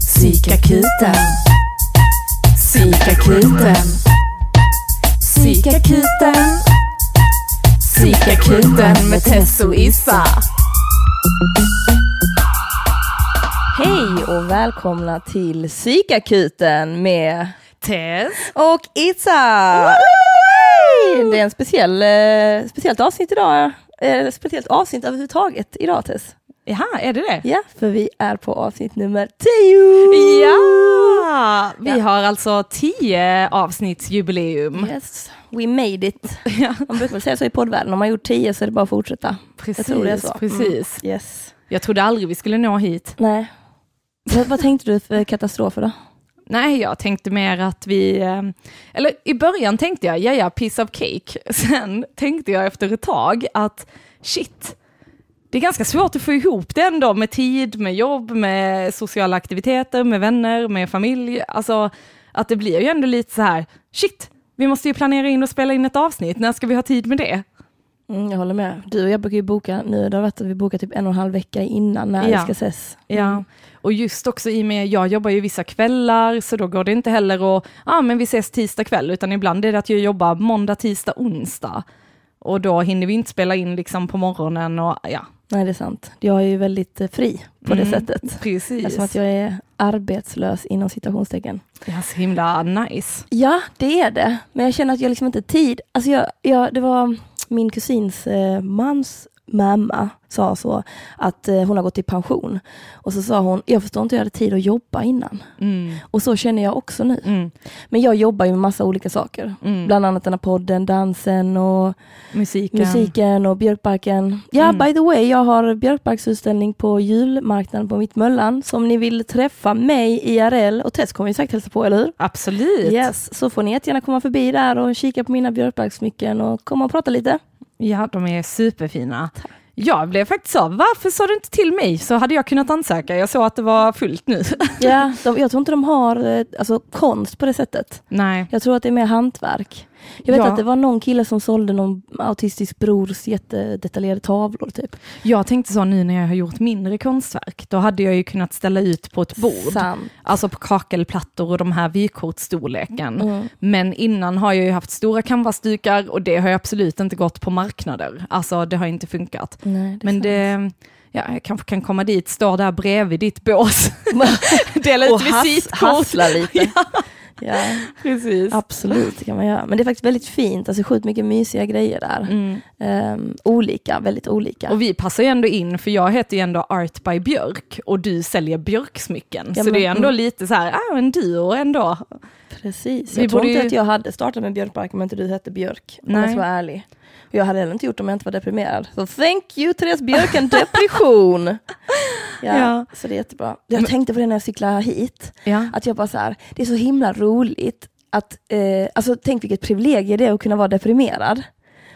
Psykakuten. Psykakuten. Psykakuten. Psykakuten med Tess och Issa. Hej och välkomna till Psykakuten med Tess. och Itza! Det är en speciell, eh, speciellt avsnitt idag. Eh, speciellt avsnitt överhuvudtaget idag Tess. Jaha, är det det? Ja, för vi är på avsnitt nummer 10! Ja! Vi Ja. har alltså tio avsnittsjubileum. Yes, we made it. Ja. Man brukar väl säga så i poddvärlden, om man gjort 10 så är det bara att fortsätta. Precis, Jag precis. Mm. Yes. Jag trodde aldrig vi skulle nå hit. Nej. Vad, tänkte du för katastrofer då? Nej, jag tänkte mer att vi, eh, eller i början tänkte jag, ja ja, piece of cake. Sen tänkte jag efter ett tag att shit, det är ganska svårt att få ihop det ändå med tid, med jobb, med sociala aktiviteter, med vänner, med familj. Alltså att det blir ju ändå lite så här, shit, vi måste ju planera in och spela in ett avsnitt, när ska vi ha tid med det? Mm, jag håller med. Du och jag brukar ju boka, nu det har varit att vi bokar typ en och en halv vecka innan när Ja. vi ska ses. Ja, och just också i och med, jag jobbar ju vissa kvällar, så då går det inte heller att, ja ah, men vi ses tisdag kväll, utan ibland är det att jag jobbar måndag, tisdag, onsdag. Och då hinner vi inte spela in liksom på morgonen och ja. Nej, det är sant. Jag är ju väldigt eh, fri på det Mm, sättet. Precis. Eftersom att jag är arbetslös inom citationstecken. Det är så himla nice. Ja, det är det. Men jag känner att jag liksom inte tid. Alltså jag, jag, det var min kusins eh, mans mamma sa så att eh, hon har gått i pension. Och så sa hon, jag förstår inte hur jag hade tid att jobba innan. Mm, Och så känner jag också nu. mm, Men jag jobbar ju med massa olika saker. mm. Bland annat den här podden, dansen och musiken. musiken och Björkparken. Ja, Mm. by the way, jag har Björkparksutställning på julmarknaden på Mittmöllan. Så om ni vill träffa mig IRL, och Tess kommer ju säkert hälsa på, eller hur? Absolut. Yes, så får ni jättegärna komma förbi där och kika på mina Björkparkssmycken och komma och prata lite. Ja, de är superfina. Jag blev faktiskt så, varför sa du inte till mig så hade jag kunnat ansöka? Jag såg att det var fullt nu. Ja, de, jag tror inte de har eh, alltså, konst på det sättet. Nej. Jag tror att det är mer hantverk. Jag vet Ja. att det var någon kille som sålde någon autistisk brors jättedetaljerade tavlor typ. Jag tänkte så nu när jag har gjort mindre konstverk, då hade jag ju kunnat ställa ut på ett bord. Sant. Alltså på kakelplattor och de här vykortsstorleken. Mm. Men innan har jag ju haft stora canvasdukar och det har ju absolut inte gått på marknader. Alltså det har inte funkat. Nej, det Men det, ja, jag kanske kan komma dit, stå där bredvid ditt bås, dela och ut has, visitkort. hassla lite. ja. Precis. Absolut, det kan man göra. Men det är faktiskt väldigt fint, alltså sjukt mycket mysiga grejer där. Mm. Ehm, olika, väldigt olika. Och vi passar ju ändå in, för jag heter ju ändå Art by Björk och du säljer björksmycken. Ja, så men- det är ändå mm. lite så här, ah, en duo ändå. Precis. Vi Jag tror borde inte ju- att jag hade startat med Björkpark om inte du hette Björk. Om Nej. jag ska vara ärlig. Och jag hade heller inte gjort det om jag inte var deprimerad. Så thank you Therese Björk, en depression. ja, Ja. Så det är jättebra. Jag Men- tänkte på det när jag cyklade hit. Ja. Att jag bara så här, det är så himla roligt att, eh, alltså tänk vilket privilegium det är att kunna vara deprimerad.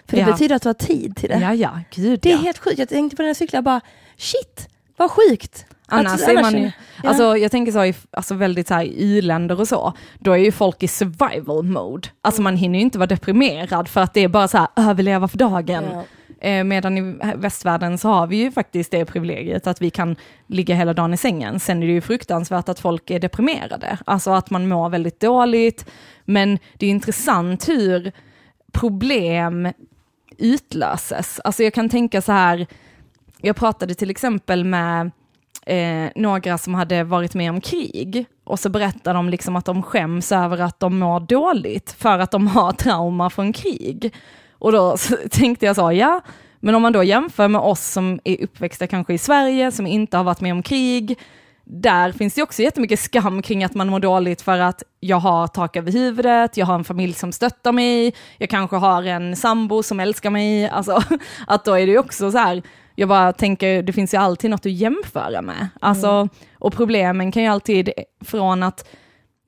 För det Ja. betyder att du har tid till det. ja, ja, gud Det är helt sjukt. Jag tänkte på den här cykeln, jag bara shit, vad sjukt. Annars Att- är man ju, ja. alltså jag tänker så alltså väldigt så här i i-länder och så, då är ju folk i survival mode. Alltså man hinner ju inte vara deprimerad för att det är bara så här överleva för dagen. Ja. Eh, medan i västvärlden så har vi ju faktiskt det privilegiet att vi kan ligga hela dagen i sängen. Sen är det ju fruktansvärt att folk är deprimerade, alltså att man mår väldigt dåligt. Men det är intressant hur problem utlöses. Alltså jag kan tänka så här, jag pratade till exempel med eh, några som hade varit med om krig och så berättar de liksom att de skäms över att de mår dåligt för att de har trauma från krig. Och då tänkte jag så, ja, men om man då jämför med oss som är uppväxta kanske i Sverige, som inte har varit med om krig, där finns det också jättemycket skam kring att man mår dåligt för att jag har tak över huvudet, jag har en familj som stöttar mig, jag kanske har en sambo som älskar mig. Alltså, att då är det ju också så här, jag bara tänker, det finns ju alltid något att jämföra med. Alltså, Och problemen kan ju alltid, från att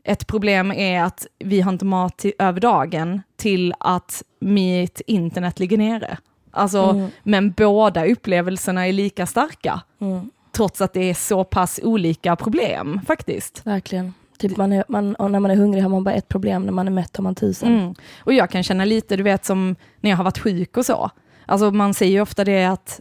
ett problem är att vi har inte mat till, över dagen, till att mitt internet ligger nere. Alltså, Mm. Men båda upplevelserna är lika starka Mm, trots att det är så pass olika problem faktiskt. verkligen. Typ man är, man, och när man är hungrig har man bara ett problem, när man är mätt har man tusen. Mm. Och jag kan känna lite, du vet som när jag har varit sjuk och så. Alltså man säger ofta det att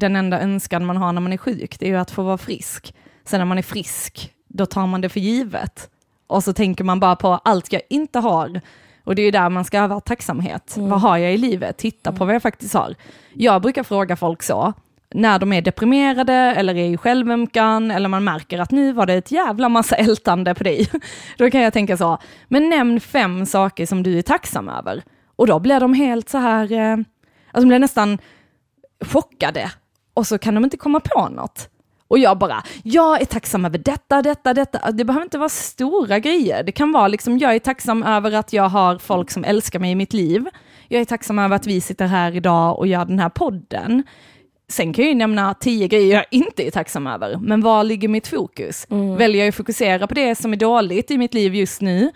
den enda önskan man har när man är sjuk, det är ju att få vara frisk. Sen när man är frisk, då tar man det för givet. Och så tänker man bara på allt jag inte har. Och det är ju där man ska öva tacksamhet. Mm. Vad har jag i livet? Titta på vad jag faktiskt har. Jag brukar fråga folk så, när de är deprimerade eller är i självömkan eller man märker att nu var det ett jävla massa ältande på dig. Då kan jag tänka så, men nämn fem saker som du är tacksam över. Och då blir de helt så här, eh, alltså de blir nästan chockade. Och så kan de inte komma på något. Och jag bara, jag är tacksam över detta, detta, detta. Det behöver inte vara stora grejer. Det kan vara liksom, jag är tacksam över att jag har folk som älskar mig i mitt liv. Jag är tacksam över att vi sitter här idag och gör den här podden. Sen kan jag ju nämna tio grejer jag inte är tacksam över, men var ligger mitt fokus? Väljer jag att fokusera på det som är dåligt i mitt liv just nu?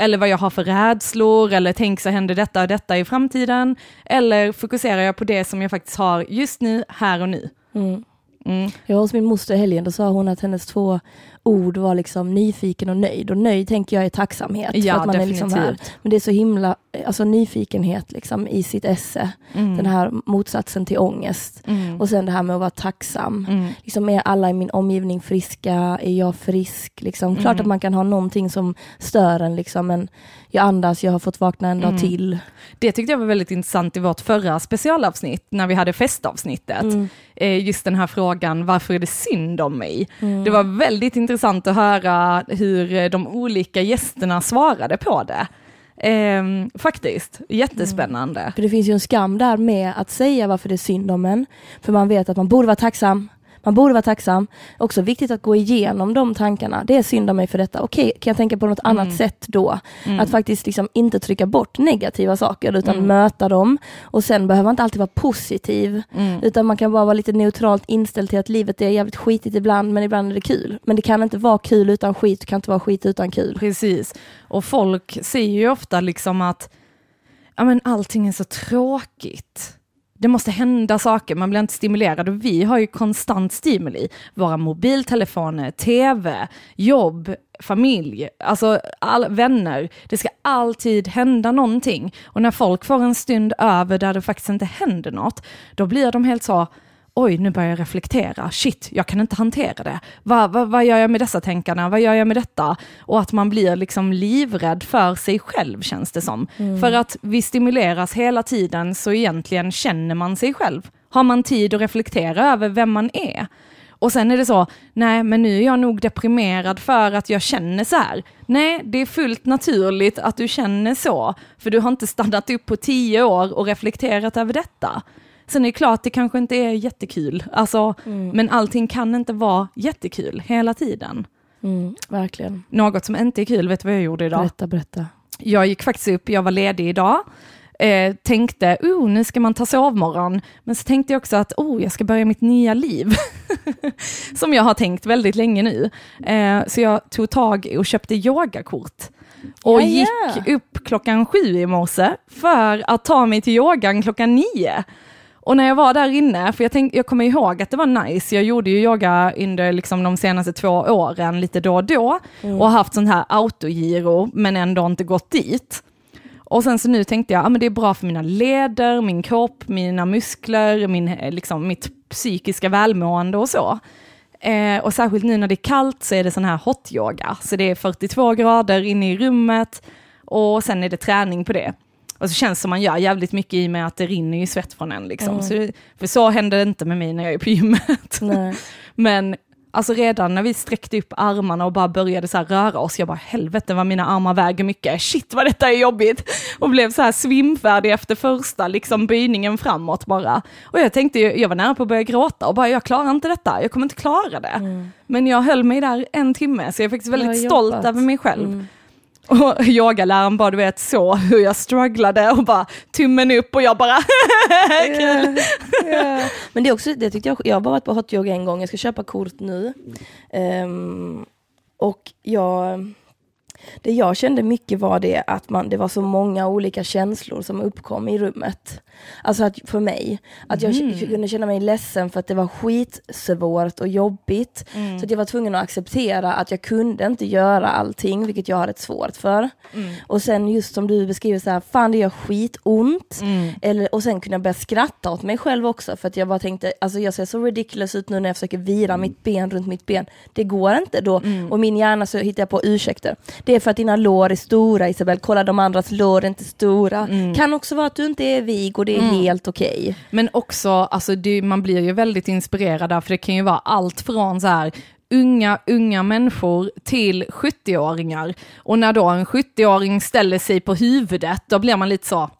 Eller vad jag har för rädslor, eller tänk så händer detta och detta i framtiden? Eller fokuserar jag på det som jag faktiskt har just nu, här och nu? Mm. Mm. Jag var hos min moster i helgen, då sa hon att hennes två ord var liksom nyfiken och nöjd. Och nöjd tänker jag är tacksamhet. Ja, för att man är liksom här. Men det är så himla, alltså nyfikenhet liksom i sitt esse. Mm. Den här motsatsen till ångest. Mm. Och sen det här med att vara tacksam. Mm. Liksom är alla i min omgivning friska? Är jag frisk? Liksom, Klart Mm. att man kan ha någonting som stör en, liksom, men jag andas, jag har fått vakna en dag Mm. till. Det tyckte jag var väldigt intressant i vårt förra specialavsnitt, när vi hade festavsnittet. Mm. Eh, Just den här frågan, varför är det synd om mig? Det var väldigt intressant intressant att höra hur de olika gästerna svarade på det. Ehm, faktiskt, jättespännande. Mm. För det finns ju en skam där med att säga varför det är synd om en. För man vet att man borde vara tacksam. Man borde vara tacksam. Också viktigt att gå igenom de tankarna. Det är synd om mig för detta. Okej, kan jag tänka på något annat sätt då? Mm. Att faktiskt liksom inte trycka bort negativa saker utan Mm. möta dem. Och sen behöver man inte alltid vara positiv. Mm. Utan man kan bara vara lite neutralt inställd till att livet är jävligt skitigt ibland men ibland är det kul. Men det kan inte vara kul utan skit, det kan inte vara skit utan kul. Precis. Och folk säger ju ofta liksom att ja, men allting är så tråkigt. Det måste hända saker, man blir inte stimulerad och vi har ju konstant stimuli. Våra mobiltelefoner, tv, jobb, familj, alltså all, vänner. Det ska alltid hända någonting. Och när folk får en stund över där det faktiskt inte händer något, då blir de helt så, oj, nu börjar jag reflektera, shit, jag kan inte hantera det. Vad, vad, vad gör jag med dessa tänkarna? Vad gör jag med detta? Och att man blir liksom livrädd för sig själv, känns det som. För att vi stimuleras hela tiden, så egentligen känner man sig själv. Har man tid att reflektera över vem man är? Och sen är det så, nej men nu är jag nog deprimerad för att jag känner så här. Nej, det är fullt naturligt att du känner så, för du har inte stannat upp på tio år och reflekterat över detta. Sen är det klart, det kanske inte är jättekul, alltså, men allting kan inte vara jättekul hela tiden. Mm, verkligen. Något som inte är kul, vet du vad jag gjorde idag? Berätta, berätta. Jag gick faktiskt upp, jag var ledig idag, eh, tänkte, oh, nu ska man ta sovmorgon, men så tänkte jag också att, oh, jag ska börja mitt nya liv. Som jag har tänkt väldigt länge nu. Eh, så jag tog tag och köpte yogakort. Och Ja, gick upp klockan sju i morse för att ta mig till yogan klockan nio. Och när jag var där inne, för jag, tänk, jag kommer ihåg att det var nice, jag gjorde ju yoga under liksom de senaste två åren lite då och då och har haft sånt här autogiro men ändå inte gått dit. Och sen så nu tänkte jag, ja men det är bra för mina leder, min kropp, mina muskler, min, eh, liksom, mitt psykiska välmående och så. Eh, och särskilt nu när det är kallt så är det sån här hot yoga, så det är 42 grader inne i rummet och sen är det träning på det. Och så känns det som man gör jävligt mycket i och med att det rinner ju svett från en liksom. Mm. Så, det- för så händer det inte med mig när jag är på gymmet. Nej. Men alltså redan när vi sträckte upp armarna och bara började så röra oss, jag bara helvete vad mina armar väger mycket, shit vad detta är jobbigt. Och blev så här svimfärdig efter första liksom böjningen framåt bara. Och jag tänkte, jag var nära på att börja gråta och bara jag klarar inte detta, jag kommer inte klara det. Men jag höll mig där en timme, så jag är faktiskt väldigt stolt över mig själv. Mm. Och yogaläraren bara, du vet, så hur jag strugglade och bara tummen upp och jag bara kul. Yeah. Men det är också, det tyckte jag, jag har bara varit på hot yoga en gång, jag ska köpa kort nu. Um, och jag, Det jag kände mycket var det att man, det var så många olika känslor som uppkom i rummet. Alltså att för mig, att jag Mm. kunde känna mig ledsen för att det var skitsvårt och jobbigt. Mm. Så att jag var tvungen att acceptera att jag kunde inte göra allting, vilket jag hade svårt för. Mm. Och sen just som du beskriver så här, fan det gör skitont. Mm. Eller, och sen kunde jag börja skratta åt mig själv också för att jag bara tänkte, alltså jag ser så ridiculous ut nu när jag försöker vira mitt ben runt mitt ben. Det går inte då. Mm. Och min hjärna så hittar jag på ursäkter. Det är för att dina lår är stora Isabel, kolla de andras lår är inte stora. Mm. Kan också vara att du inte är vig och det är helt okej. Men också, alltså det, man blir ju väldigt inspirerad där, för det kan ju vara allt från så här unga, unga människor till 70-åringar. Och när då en 70-åring ställer sig på huvudet, då blir man lite så,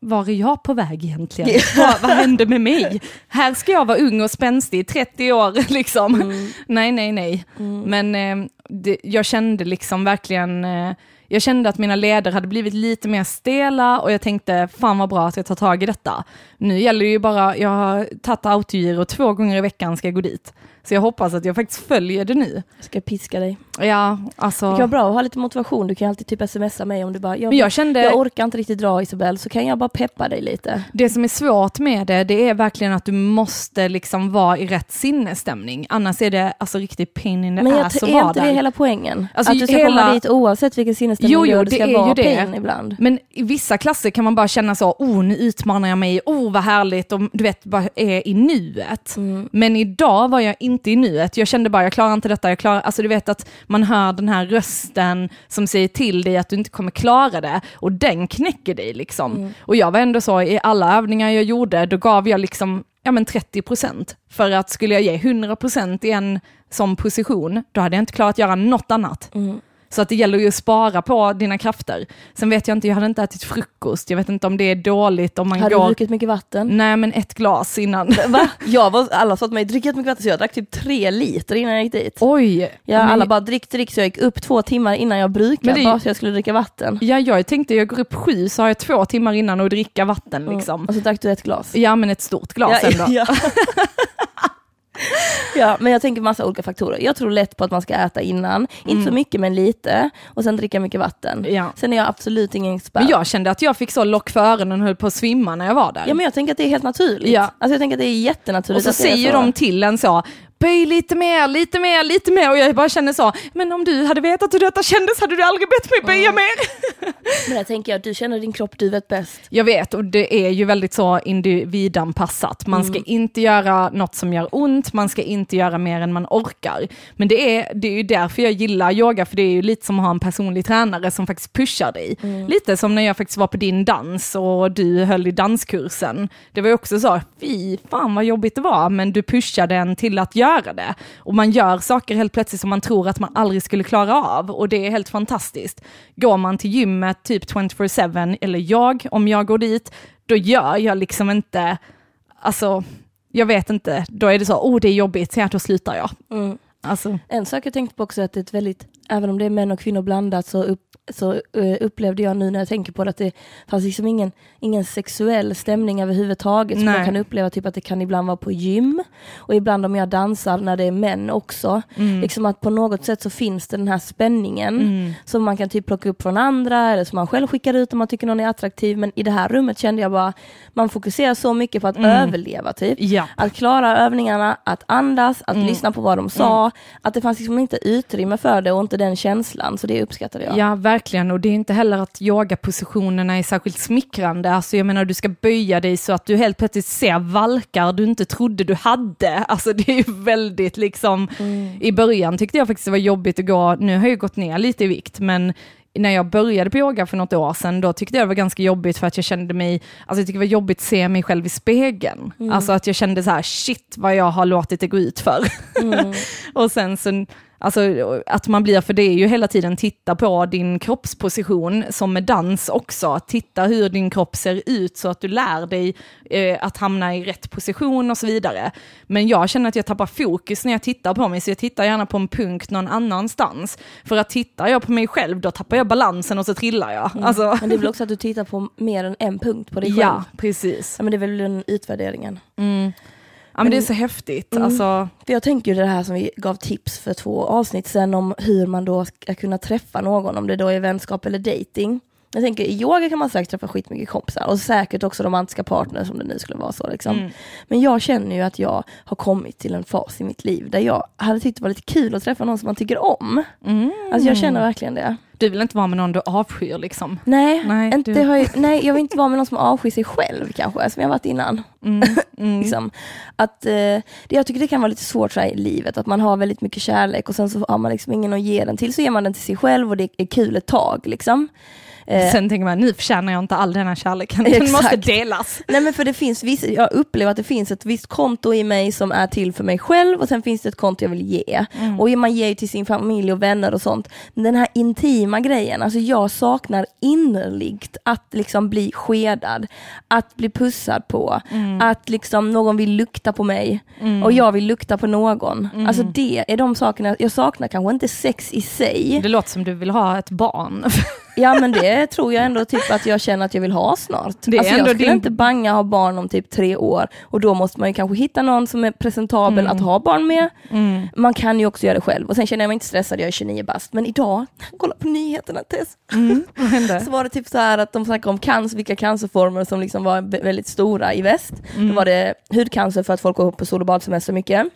var är jag på väg egentligen? vad, vad hände med mig? Här ska jag vara ung och spänstig i 30 år liksom. Nej, nej, nej. Men eh, det, jag kände liksom verkligen, eh, jag kände att mina leder hade blivit lite mer stela och jag tänkte, fan vad bra att jag tar tag i detta. Nu gäller det ju bara, jag har tagit autogiro två gånger i veckan ska jag gå dit. Så jag hoppas att jag faktiskt följer det nu. Jag ska piska dig. Ja, alltså. Det kan vara bra att ha lite motivation, du kan alltid typ smsa mig om du bara, jag, Men jag kände... jag orkar inte riktigt dra Isabel, så kan jag bara peppa dig lite. Det som är svårt med det, det är verkligen att du måste liksom vara i rätt sinnesstämning. Annars är det alltså riktigt pain in the Men ass att är vara inte där. det hela poängen? Alltså, att du ska hela- komma dit oavsett vilken sinnesstämning Jo, du jo, har, det ska är ju vara det. pain ibland. Men i vissa klasser kan man bara känna så, oh nu utmanar jag mig, oh vad härligt, och du vet, bara är i nuet. Mm. Men idag var jag inte i nuet, jag kände bara, jag klarar inte detta, jag klarar, alltså du vet att man hör den här rösten som säger till dig att du inte kommer klara det, och den knäcker dig liksom. Mm. Och jag var ändå så, i alla övningar jag gjorde, då gav jag liksom, ja men 30%. För att skulle jag ge 100% i en sån position, då hade jag inte klarat att göra något annat. Mm. Så att det gäller ju att spara på dina krafter. Sen vet jag inte, jag hade inte ätit frukost, jag vet inte om det är dåligt om man Har du går... druckit mycket vatten? Nej men ett glas innan. Va? Jag var, alla sa till mig, drick jättemycket vatten, så jag drack typ tre liter innan jag gick dit. Oj! Ja, men- alla bara drick, drick, så jag gick upp två timmar innan jag brukar, det bara så jag skulle dricka vatten. Ja, jag tänkte jag går upp sju så har jag två timmar innan och dricka vatten liksom. Mm. Och så drack du ett glas. Ja men ett stort glas ja, ändå. Ja. Ja, men jag tänker massa olika faktorer. Jag tror lätt på att man ska äta innan, inte så mycket men lite, och sen dricka mycket vatten. Mm. Ja. Sen är jag absolut ingen expert. Men jag kände att jag fick så lock för öronen och höll på att svimma när jag var där. Ja men jag tänker att det är helt naturligt. Ja. Alltså jag tänker att det är och jättenaturligt så det är säger så. de till en så, böj lite mer, lite mer, lite mer och jag bara känner så, men om du hade vetat hur detta kändes hade du aldrig bett mig böja Mm. mer. Men jag tänker att du känner din kropp, du vet bäst. Jag vet, och det är ju väldigt så individanpassat. Man ska inte göra något som gör ont, man ska inte göra mer än man orkar. Men det är, det är ju därför jag gillar yoga, för det är ju lite som att ha en personlig tränare som faktiskt pushar dig. Lite som när jag faktiskt var på din dans och du höll i danskursen. Det var ju också så, fy fan vad jobbigt det var, men du pushade en till att göra det. Och man gör saker helt plötsligt som man tror att man aldrig skulle klara av, och det är helt fantastiskt. Går man till gymmet typ 24-7, eller jag, om jag går dit, då gör jag liksom inte, alltså, jag vet inte, då är det så, oh det är jobbigt, så ja, då slutar jag. Mm. Alltså, En sak jag tänkte på också är att det är ett väldigt, även om det är män och kvinnor blandat så, upp, så eh, upplevde jag nu när jag tänker på det att det fanns liksom ingen, ingen sexuell stämning överhuvudtaget som man kan uppleva, typ att det kan ibland vara på gym och ibland om jag dansar när det är män också. mm. Liksom att på något sätt så finns det den här spänningen Mm. som man kan typ plocka upp från andra eller som man själv skickar ut om man tycker någon är attraktiv. Men i det här rummet kände jag bara, man fokuserar så mycket på att Mm. överleva typ. Ja. Att klara övningarna, att andas, att Mm. lyssna på vad de sa. Att det fanns liksom inte utrymme för det och inte den känslan. Så det uppskattade jag. Ja, verkligen. Och det är inte heller att yogapositionerna är särskilt smickrande. Alltså jag menar, du ska böja dig så att du helt plötsligt ser valkar du inte trodde du hade. Alltså det är ju väldigt liksom, i början tyckte jag faktiskt det var jobbigt att gå, nu har jag gått ner lite i vikt, men när jag började på yoga för något år sedan, då tyckte jag det var ganska jobbigt för att jag kände mig, alltså jag tyckte det var jobbigt att se mig själv i spegeln. Alltså att jag kände så här, shit vad jag har låtit det gå ut för. och sen så, alltså att man blir, för det är ju hela tiden titta på din kroppsposition, som med dans också, titta hur din kropp ser ut så att du lär dig eh, att hamna i rätt position och så vidare. Men jag känner att jag tappar fokus när jag tittar på mig, så jag tittar gärna på en punkt någon annanstans. För att tittar jag på mig själv, då tappar jag balansen och så trillar jag. Alltså, Men det är väl också att du tittar på mer än en punkt på dig själv. ja, precis. Ja, men det är väl den utvärderingen. Mm. Men det är så häftigt. Mm. Alltså, jag tänker ju det här som vi gav tips för två avsnitt sen om hur man då ska kunna träffa någon, om det då är vänskap eller dating. Jag tänker i yoga kan man säkert träffa skitmycket kompisar och säkert också romantiska partners om det nu skulle vara så. Liksom. Mm. Men jag känner ju att jag har kommit till en fas i mitt liv där jag hade tyckt det var lite kul att träffa någon som man tycker om. mm. Alltså jag känner verkligen det. Du vill inte vara med någon du avskyr liksom? Nej, Nej, inte du- har jag, nej jag vill inte vara med någon som avskyr sig själv kanske, som jag varit innan. Mm. Mm. Liksom. Att, eh, jag tycker det kan vara lite svårt så här i livet, att man har väldigt mycket kärlek och sen så har man liksom ingen att ge den till, så ger man den till sig själv och det är kul ett tag. Liksom. Eh, Sen tänker man, nu förtjänar jag inte all den här kärleken, den Exakt. måste delas. Nej men för det finns vissa, jag upplever att det finns ett visst konto i mig som är till för mig själv och sen finns det ett konto jag vill ge. Mm. Och man ger ju till sin familj och vänner och sånt. Men den här intima grejen, alltså jag saknar innerligt att liksom bli skedad, att bli pussad på, Mm. att liksom någon vill lukta på mig och jag vill lukta på någon. Mm. Alltså det är de sakerna, jag saknar kanske inte sex i sig. Det låter som du vill ha ett barn. Ja men det tror jag ändå typ att jag känner att jag vill ha snart. Det är alltså jag skulle din- inte banga ha barn om typ tre år och då måste man ju kanske hitta någon som är presentabel Mm. att ha barn med. Man kan ju också göra det själv och sen känner jag mig inte stressad, jag är 29 bast. Men idag, kolla på nyheterna Tess, Mm. Så var det typ så här att de snackade om cancer, vilka cancerformer som liksom var vä- väldigt stora i väst. Då var det hudcancer för att folk går upp på sol och badsemester mycket.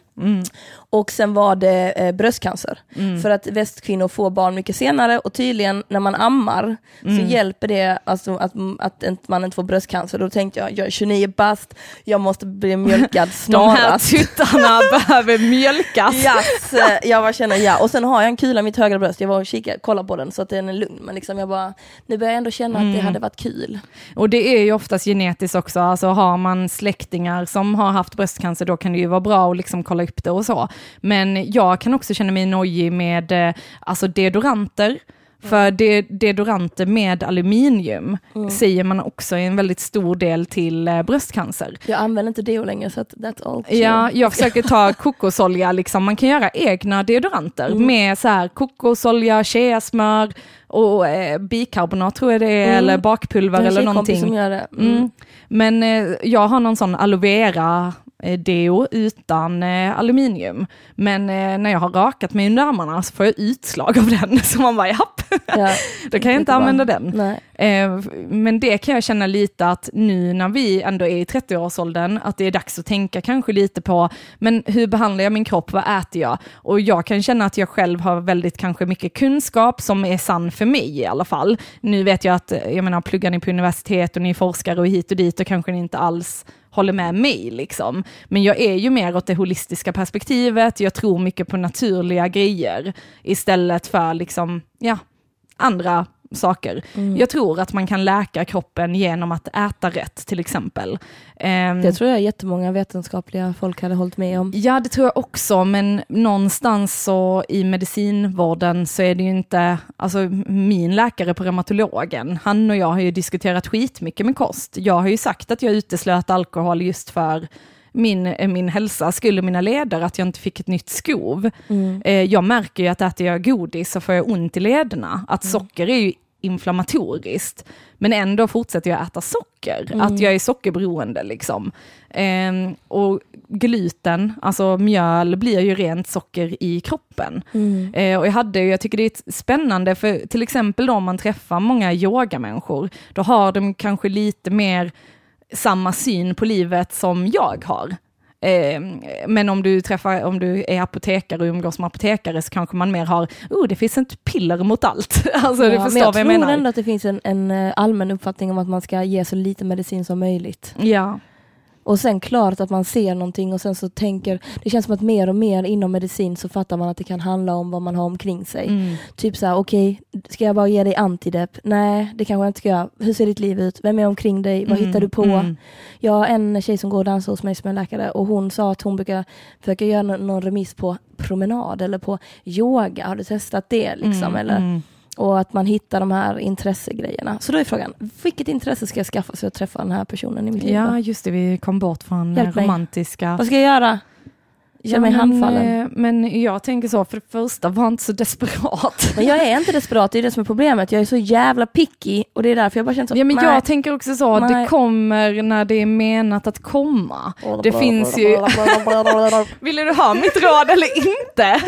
Mm. Och sen var det eh, bröstcancer. Mm. För att västkvinnor får barn mycket senare och tydligen när man ammar Mm. så hjälper det alltså, att, att inte- man inte får bröstcancer. Då tänkte jag, jag är 29 bast, jag måste bli mjölkad De här snarast. tuttarna behöver mjölkas. Yes, eh, jag bara känner ja. Och sen har jag en kula i mitt högra bröst, jag var och kikade, kollade på den så att den är lugn. Men liksom jag bara, nu börjar jag ändå känna Mm. att det hade varit kul. Och det är ju oftast genetiskt också, alltså har man släktingar som har haft bröstcancer då kan det ju vara bra att liksom kolla upp det och så. Men jag kan också känna mig nojig med eh, alltså deodoranter, för de, deodoranter med aluminium säger man också är en väldigt stor del till eh, bröstcancer. Jag använder inte deo längre så att that's all. chill. Ja, jag försöker ta kokosolja, liksom. man kan göra egna deodoranter med så här kokosolja, cheasmör och eh, bikarbonat tror jag det är, Mm. eller bakpulver eller någonting. som gör det. Mm. Mm. Men eh, jag har någon sån aloe vera deo utan eh, aluminium. Men eh, när jag har rakat mig under armarna så får jag utslag av den. Så man bara, japp, Ja, då kan jag inte använda den. Nej. Eh, men det kan jag känna lite att nu när vi ändå är i 30-årsåldern, att det är dags att tänka kanske lite på, men hur behandlar jag min kropp, vad äter jag? Och jag kan känna att jag själv har väldigt kanske mycket kunskap som är sann för mig i alla fall. Nu vet jag att, eh, jag menar, pluggar ni på universitet och ni är forskare och hit och dit, och kanske ni inte alls håller med mig liksom. Men jag är ju mer åt det holistiska perspektivet, jag tror mycket på naturliga grejer istället för liksom, ja, andra saker. Mm. Jag tror att man kan läka kroppen genom att äta rätt till exempel. Ehm, Det tror jag jättemånga vetenskapliga folk hade hållit med om. Ja, det tror jag också, men någonstans så i medicinvården så är det ju inte, alltså min läkare på reumatologen, han och jag har ju diskuterat skitmycket med kost. Jag har ju sagt att jag uteslöt alkohol just för min, eh, min hälsa, skulle mina leder, att jag inte fick ett nytt skov. Mm. Eh, jag märker ju att äter jag godis så får jag ont i lederna. Att socker är ju inflammatoriskt, men ändå fortsätter jag äta socker. Att jag är sockerberoende liksom. Ehm, och gluten, alltså mjöl, blir ju rent socker i kroppen. Mm. Eh, och jag, hade, jag tycker det är spännande, för till exempel då om man träffar många yogamänniskor, då har de kanske lite mer samma syn på livet som jag har. Eh, men om du träffar, om du är apotekare och umgås med apotekare så kanske man mer har, oh det finns ett piller mot allt. alltså du Ja, förstår men jag vad jag tror menar. ändå att det finns en, en eh, allmän uppfattning om att man ska ge så lite medicin som möjligt. Ja. Och sen klart att man ser någonting och sen så tänker, det känns som att mer och mer inom medicin så fattar man att det kan handla om vad man har omkring sig. Mm. Typ så här, okej, ska jag bara ge dig antidepp? Nej, det kanske jag inte ska göra. Hur ser ditt liv ut? Vem är omkring dig? Vad Mm, hittar du på? mm. Jag har en tjej som går och dansar hos mig som är läkare och hon sa att hon brukar försöka göra nå- någon remiss på promenad eller på yoga. Har du testat det? Liksom? Mm, eller? Och att man hittar de här intressegrejerna. Så då är frågan, vilket intresse ska jag skaffa för att träffa den här personen i mitt liv? Ja, just det, vi kom bort från Hjälp mig. romantiska... Vad ska jag göra? Känner mig men, handfallen. eh, Men jag tänker så, för det första, var inte så desperat. Men jag är inte desperat, det är det som är problemet. Jag är så jävla picky och det är därför jag bara känner så, Ja men jag tänker också så, det Nej. kommer när det är menat att komma. Det finns ju, vill du ha mitt råd eller inte?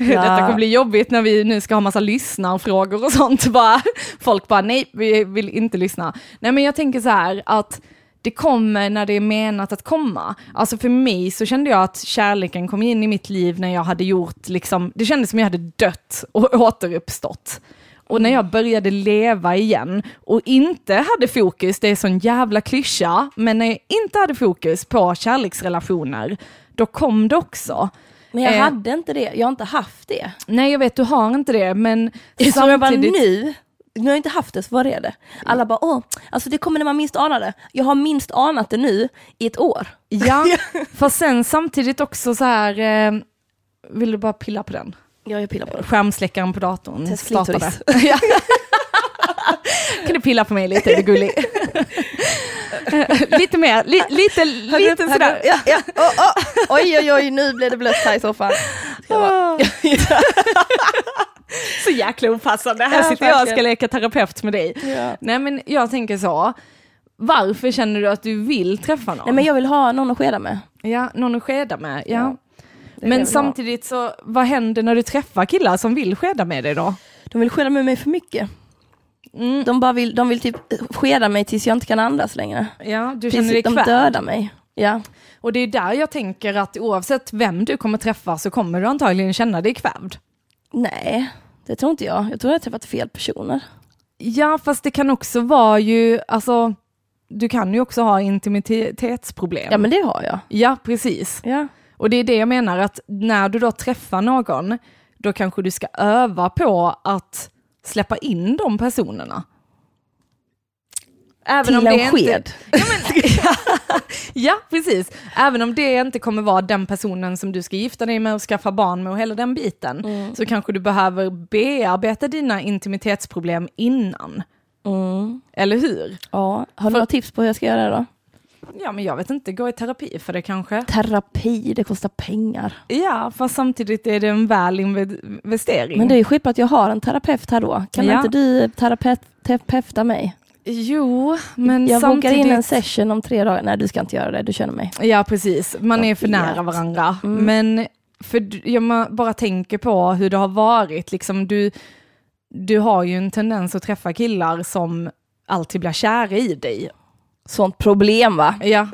Ja. Detta kommer bli jobbigt när vi nu ska ha massa lyssnarfrågor och sånt. Bara, folk bara nej, vi vill inte lyssna. Nej men jag tänker så här att det kommer när det är menat att komma. Alltså för mig så kände jag att kärleken kom in i mitt liv när jag hade gjort, liksom, det kändes som jag hade dött och återuppstått. Och när jag började leva igen och inte hade fokus, det är sån jävla klyscha, men när jag inte hade fokus på kärleksrelationer, då kom det också. Men jag Eh. hade inte det, jag har inte haft det. Nej jag vet, du har inte det, men Som jag bara samtidigt... nu, nu har jag inte haft det, så vad är det? Alla bara, åh, alltså det kommer när man minst anar det. Jag har minst anat det nu i ett år. Ja, för sen samtidigt också så här, eh, vill du bara pilla på den? Ja, jag pillar på det. Skärmsläckaren på datorn Test startade. Ja. kan du pilla på mig lite, är du gullig? lite mer, li, lite, lite Högre upp, sådär. Ja, ja. Oh, oh. Oj, oj, oj, nu blev det blött här i soffan. Så jäkla opassande, här sitter jag och ska leka terapeut med dig. Ja. Nej men jag tänker så, varför känner du att du vill träffa någon? Nej, men jag vill ha någon att skeda med. Ja, någon att skeda med, ja. Ja, Men samtidigt så, vad händer när du träffar killar som vill skeda med dig då? De vill skeda med mig för mycket. Mm. De, bara vill, de vill typ skeda mig tills jag inte kan andas längre. Ja, du känner dig Tills de kvävd. dödar mig. Ja. Och det är där jag tänker att oavsett vem du kommer träffa så kommer du antagligen känna dig kvävd. Nej, det tror inte jag. Jag tror jag har träffat fel personer. Ja, fast det kan också vara ju, alltså, du kan ju också ha intimitetsproblem. Ja men det har jag. Ja, precis. Ja. Och det är det jag menar, att när du då träffar någon, då kanske du ska öva på att släppa in de personerna. Även Till om en det inte- sked. Ja, men, ja, precis. Även om det inte kommer vara den personen som du ska gifta dig med och skaffa barn med och hela den biten, Mm. så kanske du behöver bearbeta dina intimitetsproblem innan. Mm. Eller hur? Ja. Har du några tips på hur jag ska göra det då? Ja, men jag vet inte, gå i terapi för det kanske. Terapi, det kostar pengar. Ja, fast samtidigt är det en väl inve- investering. Men det är ju skit att jag har en terapeut här då. Kan Ja. inte du terapeut, terapeuta mig? Jo, men jag bokar samtidigt... in en session om tre dagar. Nej du ska inte göra det, du känner mig. Ja, precis. Man Jag är för nära varandra. Mm. Men för jag bara tänker på hur det har varit. Liksom, du, du har ju en tendens att träffa killar som alltid blir kära i dig. Sånt problem va? Ja.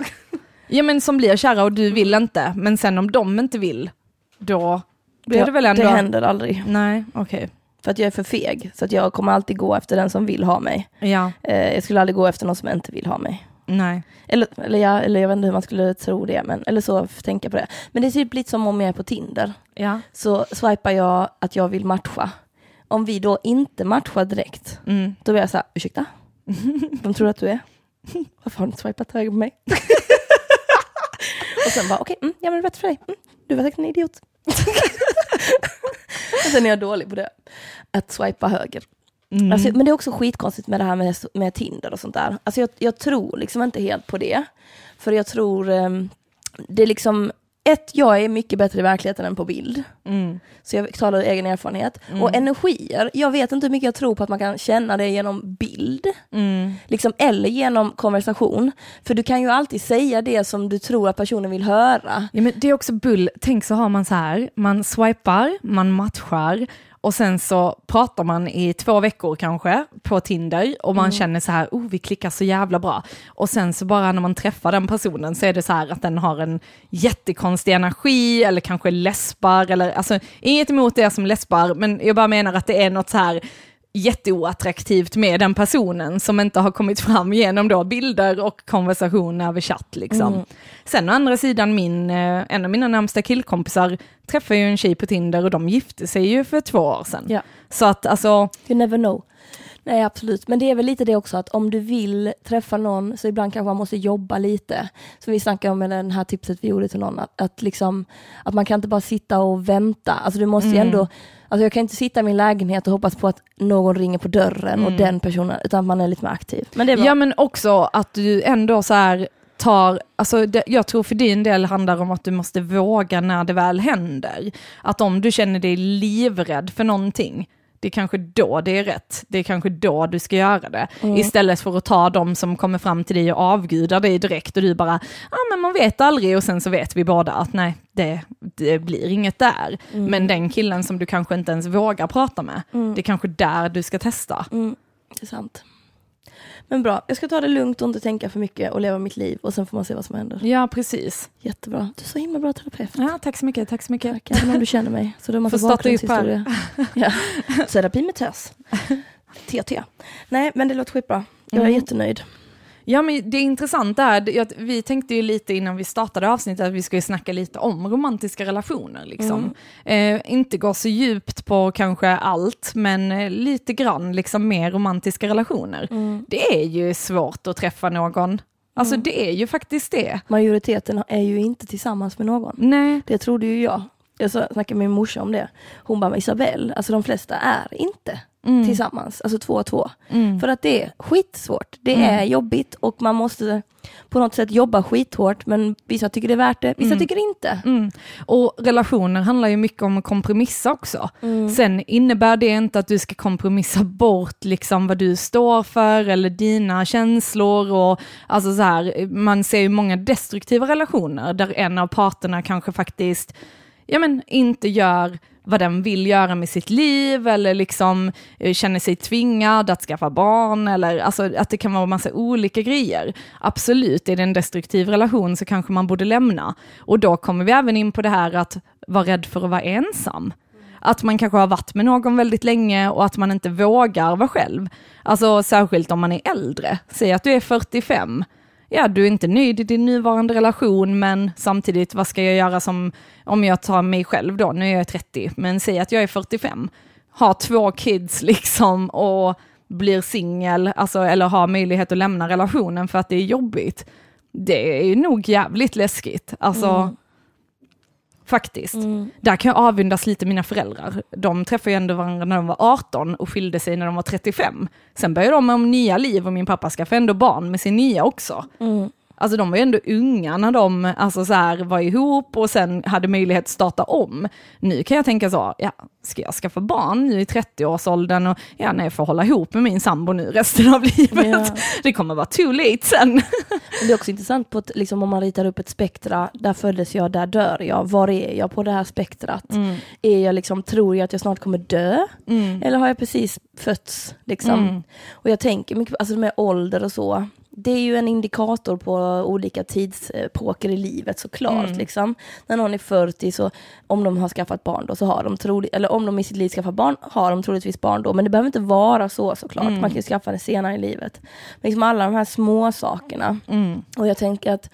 ja, men som blir kära och du vill inte. Men sen om de inte vill, då blir det, väl ändå... Det händer aldrig. Nej, okej. För att jag är för feg. Så att jag kommer alltid gå efter den som vill ha mig. Ja, Eh, jag skulle aldrig gå efter någon som inte vill ha mig. nej. Eller, eller, jag, eller jag vet inte hur man skulle tro det, men, eller så tänka på det. Men det är typ lite som om jag är på Tinder. Ja. Så swipar jag att jag vill matcha. Om vi då inte matchar direkt, Mm. då blir jag så här, ursäkta? Vem tror du att du är? Varför har du inte swipat höger på mig? och sen bara, okej, mm, ja men det är bättre för dig. Mm, du var säkert en idiot. sen är jag dålig på det. Att swipa höger. Mm. Alltså, men det är också skitkonstigt med det här med, med Tinder och sånt där. Alltså jag, jag tror liksom inte helt på det. För jag tror, ehm, det är liksom, ett, jag är mycket bättre i verkligheten än på bild. Mm. Så jag talar ur egen erfarenhet. Och energier, jag vet inte hur mycket jag tror på att man kan känna det genom bild. Mm. Liksom, eller genom konversation. För du kan ju alltid säga det som du tror att personen vill höra. Ja, men det är också bull. Tänk så har man så här, man swipar, man matchar och sen så pratar man i två veckor kanske på Tinder och man känner så här, oh vi klickar så jävla bra. Och sen så bara när man träffar den personen så är det så här att den har en jättekonstig energi eller kanske läspar eller alltså inget emot det som läspar men jag bara menar att det är något så här jätteoattraktivt med den personen som inte har kommit fram genom då bilder och konversation över chatt. Liksom. Mm. Sen å andra sidan, min, eh, en av mina närmsta killkompisar träffade ju en tjej på Tinder och de gifte sig ju för två år sedan. Ja. Så att alltså, You never know. Nej absolut, men det är väl lite det också att om du vill träffa någon så ibland kanske man måste jobba lite. Så vi snackade om den här tipset vi gjorde till någon, att, att, liksom, att man kan inte bara sitta och vänta. Alltså du måste ju Mm. ändå, alltså jag kan inte sitta i min lägenhet och hoppas på att någon ringer på dörren och Mm. den personen, utan att man är lite mer aktiv. Men ja men också att du ändå så här tar, alltså det, jag tror för din del handlar om att du måste våga när det väl händer. Att om du känner dig livrädd för någonting, det är kanske då det är rätt. Det är kanske då du ska göra det. Mm. Istället för att ta de som kommer fram till dig och avgudar dig direkt och du bara, ja ah, men man vet aldrig och sen så vet vi båda att nej, det, det blir inget där. Mm. Men den killen som du kanske inte ens vågar prata med, mm. det är kanske där du ska testa. Mm. Det är sant. Men bra, jag ska ta det lugnt och inte tänka för mycket och leva mitt liv och sen får man se vad som händer. Ja, precis. Jättebra. Du är så himla bra terapeut. Ja, tack så mycket. Tack så mycket. Tack, även om du känner mig. Så du har massa bakgrundshistoria. ja. Terapi med tös. TT. Nej, men det låter skitbra. Jag är mm. jättenöjd. Ja men det intressanta är, vi tänkte ju lite innan vi startade avsnittet att vi skulle snacka lite om romantiska relationer. Liksom. Mm. Eh, inte gå så djupt på kanske allt, men eh, lite grann liksom mer romantiska relationer. Mm. Det är ju svårt att träffa någon Alltså mm. det är ju faktiskt det. Majoriteten är ju inte tillsammans med någon. Nej. Det trodde ju jag. Jag snackade med min morsa om det. Hon bara, Isabelle, alltså de flesta är inte mm. tillsammans, alltså två och två. Mm. För att det är skitsvårt, det mm. är jobbigt och man måste på något sätt jobba skithårt men vissa tycker det är värt det, vissa mm. tycker inte. Mm. Och relationer handlar ju mycket om att kompromissa också. Mm. Sen innebär det inte att du ska kompromissa bort liksom vad du står för eller dina känslor och alltså så här, man ser ju många destruktiva relationer där en av parterna kanske faktiskt ja, men, inte gör vad den vill göra med sitt liv eller liksom eh, känner sig tvingad att skaffa barn eller alltså att det kan vara massa olika grejer. Absolut, är det en destruktiv relation så kanske man borde lämna. Och då kommer vi även in på det här att vara rädd för att vara ensam. Att man kanske har varit med någon väldigt länge och att man inte vågar vara själv. Alltså särskilt om man är äldre. Säg att du är 45 ja, du är inte nöjd i din nuvarande relation, men samtidigt, vad ska jag göra som, om jag tar mig själv då, nu är jag 30, men säg att jag är 45, har två kids liksom och blir singel, alltså, eller har möjlighet att lämna relationen för att det är jobbigt. Det är nog jävligt läskigt. Alltså, mm. Faktiskt. Mm. Där kan jag avundas lite mina föräldrar. De träffade ju ändå varandra när de var 18 och skilde sig när de var 35. Sen började de om nya liv och min pappa skaffade ändå barn med sin nya också. Mm. Alltså de var ju ändå unga när de alltså, så här, var ihop och sen hade möjlighet att starta om. Nu kan jag tänka så, ja, ska jag skaffa barn nu i 30-årsåldern och ja, nej, jag får hålla ihop med min sambo nu resten av livet. Ja. Det kommer vara too late sen. Det är också intressant på ett, liksom, om man ritar upp ett spektra, där föddes jag, där dör jag. Var är jag på det här spektrat? Mm. Är jag liksom, tror jag att jag snart kommer dö? Mm. Eller har jag precis fötts? Liksom? Mm. Och jag tänker mycket, alltså med ålder och så, det är ju en indikator på olika tidsepoker i livet såklart. Mm. Liksom. När någon är 40, så om de har skaffat barn då, så har de troligt, eller om de i sitt liv skaffat barn, har de troligtvis barn då. Men det behöver inte vara så såklart. Mm. Man kan ju skaffa det senare i livet. Men liksom alla de här små sakerna. Mm. Och jag tänker att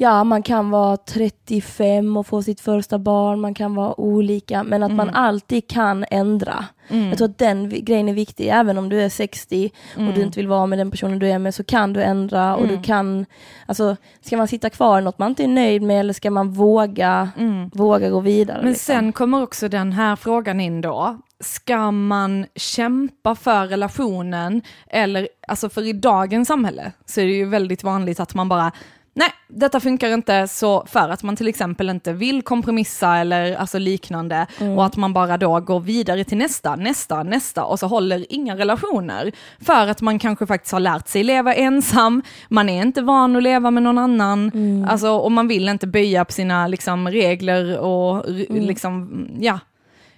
ja, man kan vara 35 och få sitt första barn, man kan vara olika, men att mm. man alltid kan ändra. Mm. Jag tror att den grejen är viktig, även om du är 60 mm. och du mm. inte vill vara med den personen du är med, så kan du ändra och du mm. kan, alltså ska man sitta kvar i något man inte är nöjd med eller ska man våga, mm. våga gå vidare? Men liksom? sen kommer också den här frågan in då, ska man kämpa för relationen eller, alltså för i dagens samhälle så är det ju väldigt vanligt att man bara nej, detta funkar inte, så för att man till exempel inte vill kompromissa eller alltså liknande mm. och att man bara då går vidare till nästa, nästa, nästa och så håller inga relationer. För att man kanske faktiskt har lärt sig leva ensam, man är inte van att leva med någon annan, mm. alltså, och man vill inte böja på sina liksom, regler och mm. liksom, ja.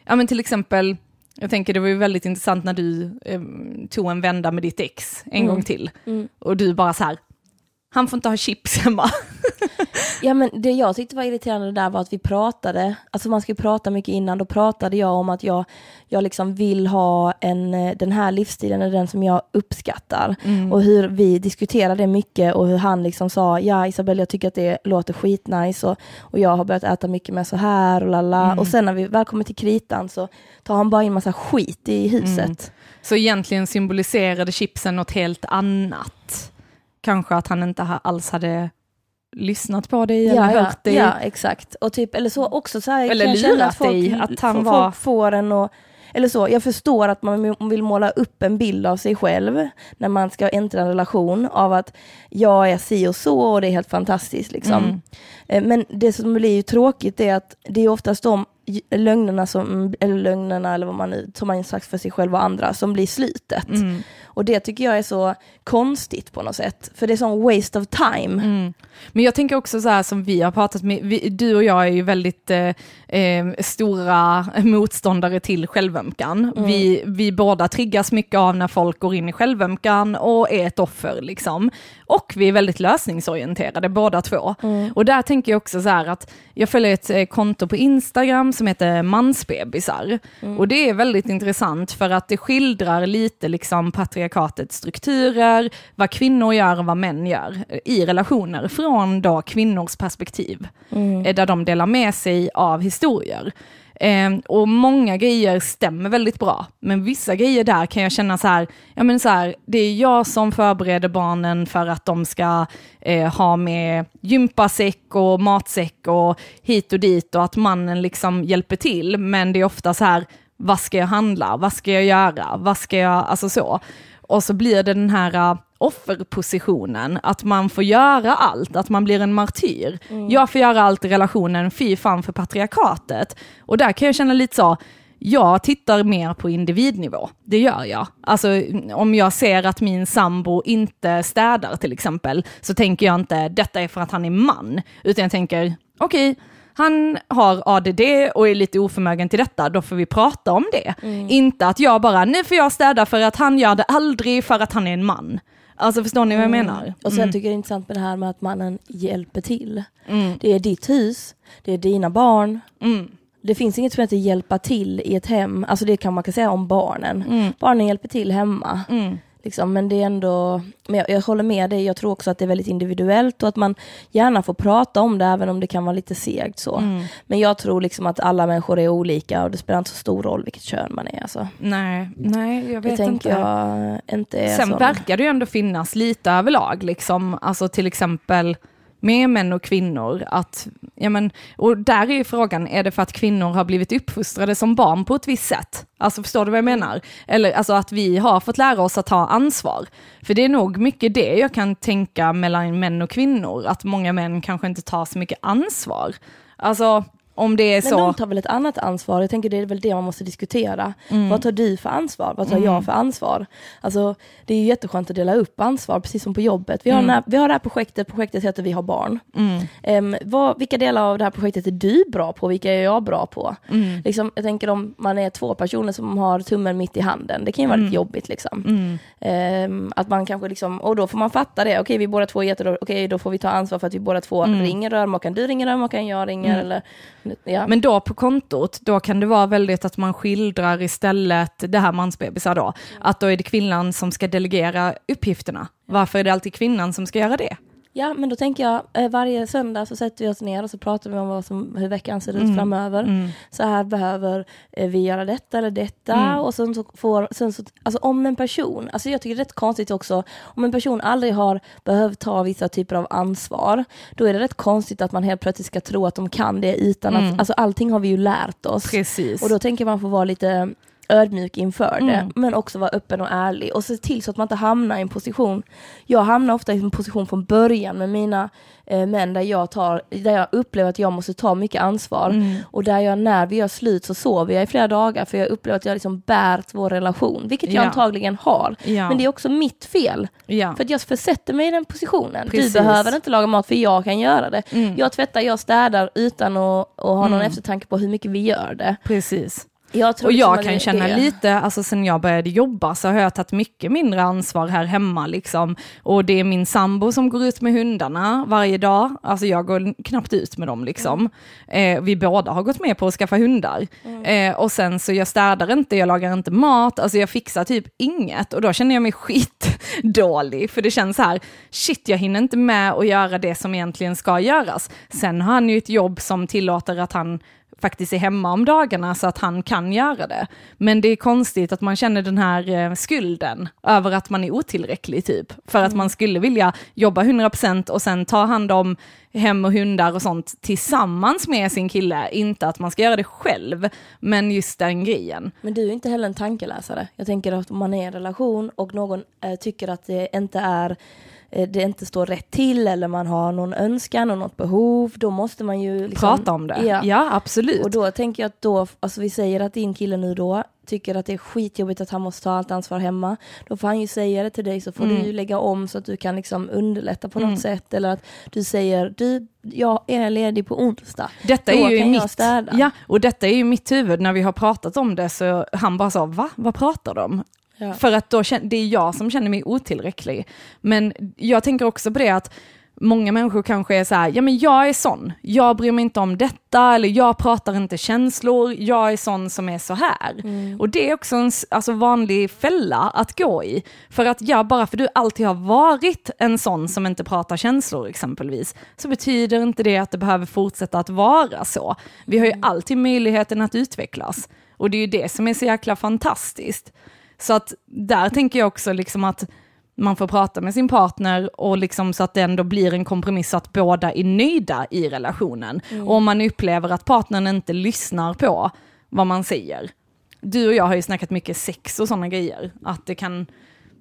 Ja men till exempel, jag tänker det var ju väldigt intressant när du eh, tog en vända med ditt ex en mm. gång till. Mm. Och du bara så här, han får inte ha chips hemma. ja men det jag tyckte var irriterande där var att vi pratade, alltså man ska prata mycket innan, då pratade jag om att jag, jag liksom vill ha en, eh, den här livsstilen, är den som jag uppskattar. Mm. Och hur vi diskuterade mycket och hur han liksom sa, ja Isabelle jag tycker att det låter skitnice och, och jag har börjat äta mycket med så här och lalla. Mm. Och sen när vi väl kommer till kritan så tar han bara in massa skit i huset. Mm. Så egentligen symboliserade chipsen något helt annat? Kanske att han inte alls hade lyssnat på dig ja, eller hört dig. Ja, exakt. Och typ, eller så också så här, eller dig, att, folk, att han folk var... får en att eller så, jag förstår att man vill måla upp en bild av sig själv när man ska äntra en relation av att jag är si och så och det är helt fantastiskt. Liksom. Mm. Eh, Men det som blir ju tråkigt är att det är oftast de lögnerna, som, eller lögnerna eller vad man nu, som man sagt för sig själv och andra, som blir slutet. Mm. Och det tycker jag är så konstigt på något sätt, för det är sån waste of time. Mm. Men jag tänker också så här som vi har pratat med, vi, du och jag är ju väldigt eh, eh, stora motståndare till självömkan. Mm. Vi, vi båda triggas mycket av när folk går in i självömkan och är ett offer liksom. Och vi är väldigt lösningsorienterade båda två. Mm. Och där tänker jag också så här att jag följer ett eh, konto på Instagram som heter mansbebisar. Mm. Och det är väldigt intressant för att det skildrar lite liksom patriarkatets strukturer, vad kvinnor gör och vad män gör i relationer från då kvinnors perspektiv. Mm. eh, Där de delar med sig av historier. Eh, och många grejer stämmer väldigt bra, men vissa grejer där kan jag känna så här, ja men så här, det är jag som förbereder barnen för att de ska eh, ha med gympasäck och matsäck och hit och dit och att mannen liksom hjälper till, men det är ofta så här, vad ska jag handla, vad ska jag göra, vad ska jag, alltså så. Och så blir det den här offerpositionen, att man får göra allt, att man blir en martyr. Jag får göra allt i relationen, fy fan för patriarkatet. Och där kan jag känna lite så, jag tittar mer på individnivå, det gör jag. Alltså om jag ser att min sambo inte städar till exempel, så tänker jag inte detta är för att han är man, utan jag tänker okej, han har ADD och är lite oförmögen till detta, då får vi prata om det. Inte att jag bara, nu får jag städa för att han gör det aldrig för att han är en man. Alltså förstår ni vad jag menar? Och sen tycker jag det är intressant med det här med att mannen hjälper till. Mm. Det är ditt hus, det är dina barn. Mm. Det finns inget som heter hjälpa till i ett hem, alltså det kan man kan säga om barnen. Barnen hjälper till hemma. Liksom, men det är ändå, men jag, jag håller med dig, jag tror också att det är väldigt individuellt och att man gärna får prata om det även om det kan vara lite segt så. Mm. Men jag tror liksom att alla människor är olika och det spelar inte så stor roll vilket kön man är. Alltså. Nej, nej, jag Det vet tänker inte. jag inte Sen sån. verkar det ju ändå finnas lite överlag, liksom, alltså till exempel med män och kvinnor, att, ja men, och där är ju frågan, är det för att kvinnor har blivit uppfostrade som barn på ett visst sätt? Alltså förstår du vad jag menar? Eller alltså att vi har fått lära oss att ta ansvar. För det är nog mycket det jag kan tänka mellan män och kvinnor, att många män kanske inte tar så mycket ansvar. Alltså, om det är Men så... de tar väl ett annat ansvar, jag tänker det är väl det man måste diskutera. Mm. Vad tar du för ansvar? Vad tar jag för ansvar? Alltså det är ju jätteskönt att dela upp ansvar, precis som på jobbet. Vi har, den här, vi har det här projektet, projektet heter Vi har barn. Mm. Em, vad, vilka delar av det här projektet är du bra på, vilka är jag bra på? Mm. Liksom, jag tänker om man är två personer som har tummen mitt i handen, det kan ju vara lite jobbigt. Liksom. Mm. Em, att man kanske liksom, och då får man fatta det, okej vi båda två är jättedåliga, okej då får vi ta ansvar för att vi båda två Mm. ringer rörmokaren, du ringer rörmokaren, jag ringer eller ja. Men då på kontot, då kan det vara väldigt att man skildrar istället det här mansbebisar då, att då är det kvinnan som ska delegera uppgifterna. Varför är det alltid kvinnan som ska göra det? Ja, men då tänker jag eh, varje söndag så sätter vi oss ner och så pratar vi om vad som, hur veckan ser ut Mm. framöver. Mm. Så här behöver eh, vi göra detta eller detta. Mm. Och sen så får, sen så, alltså om en person, alltså jag tycker det är rätt konstigt också, om en person aldrig har behövt ta vissa typer av ansvar, då är det rätt konstigt att man helt plötsligt ska tro att de kan det utan Mm. att, alltså allting har vi ju lärt oss. Precis. Och då tänker man få vara lite ödmjuk inför det, Mm. men också vara öppen och ärlig och se till så att man inte hamnar i en position. Jag hamnar ofta i en position från början med mina eh, män där jag, tar, där jag upplever att jag måste ta mycket ansvar Mm. och där jag när vi gör slut så sover jag i flera dagar för jag upplever att jag liksom bär vår relation, vilket jag Ja. antagligen har. Ja. Men det är också mitt fel, ja. för att jag försätter mig i den positionen. Precis. Du behöver inte laga mat för jag kan göra det. Mm. Jag tvättar, jag städar utan att, att ha någon Mm. eftertanke på hur mycket vi gör det. Precis. Jag Och liksom jag att kan känna det- lite, alltså sen jag började jobba så har jag tagit mycket mindre ansvar här hemma liksom. Och det är min sambo som går ut med hundarna varje dag, alltså jag går knappt ut med dem liksom. Eh, vi båda har gått med på att skaffa hundar. Eh, och sen så jag städar inte, jag lagar inte mat, alltså jag fixar typ inget. Och då känner jag mig skitdålig, för det känns så här, shit jag hinner inte med att göra det som egentligen ska göras. Sen har han ju ett jobb som tillåter att han faktiskt är hemma om dagarna så att han kan göra det. Men det är konstigt att man känner den här eh, skulden över att man är otillräcklig typ. För att man skulle vilja jobba 100% och sen ta hand om hem och hundar och sånt tillsammans med sin kille, inte att man ska göra det själv, men just den grejen. Men du är inte heller en tankeläsare. Jag tänker att om man är i en relation och någon eh, tycker att det inte är det inte står rätt till eller man har någon önskan och något behov, då måste man ju liksom, Prata om det. Ja. ja, absolut. Och då tänker jag att då, alltså vi säger att din kille nu då tycker att det är skitjobbigt att han måste ta allt ansvar hemma, då får han ju säga det till dig så får mm. du ju lägga om så att du kan liksom underlätta på mm. något sätt eller att du säger du, jag är ledig på onsdag. Detta är ju mitt, ja, och detta är ju mitt huvud när vi har pratat om det så han bara sa va, vad pratar de om? Ja. För att då, det är jag som känner mig otillräcklig. Men jag tänker också på det att många människor kanske är så här, ja men jag är sån, jag bryr mig inte om detta, eller jag pratar inte känslor, jag är sån som är så här. Mm. Och det är också en alltså, vanlig fälla att gå i. För att ja, bara för du alltid har varit en sån som inte pratar känslor exempelvis, så betyder inte det att det behöver fortsätta att vara så. Vi har ju mm. alltid möjligheten att utvecklas. Och det är ju det som är så jäkla fantastiskt. Så att där tänker jag också liksom att man får prata med sin partner och liksom så att det ändå blir en kompromiss så att båda är nöjda i relationen. Mm. Och om man upplever att partnern inte lyssnar på vad man säger. Du och jag har ju snackat mycket sex och sådana grejer, att det kan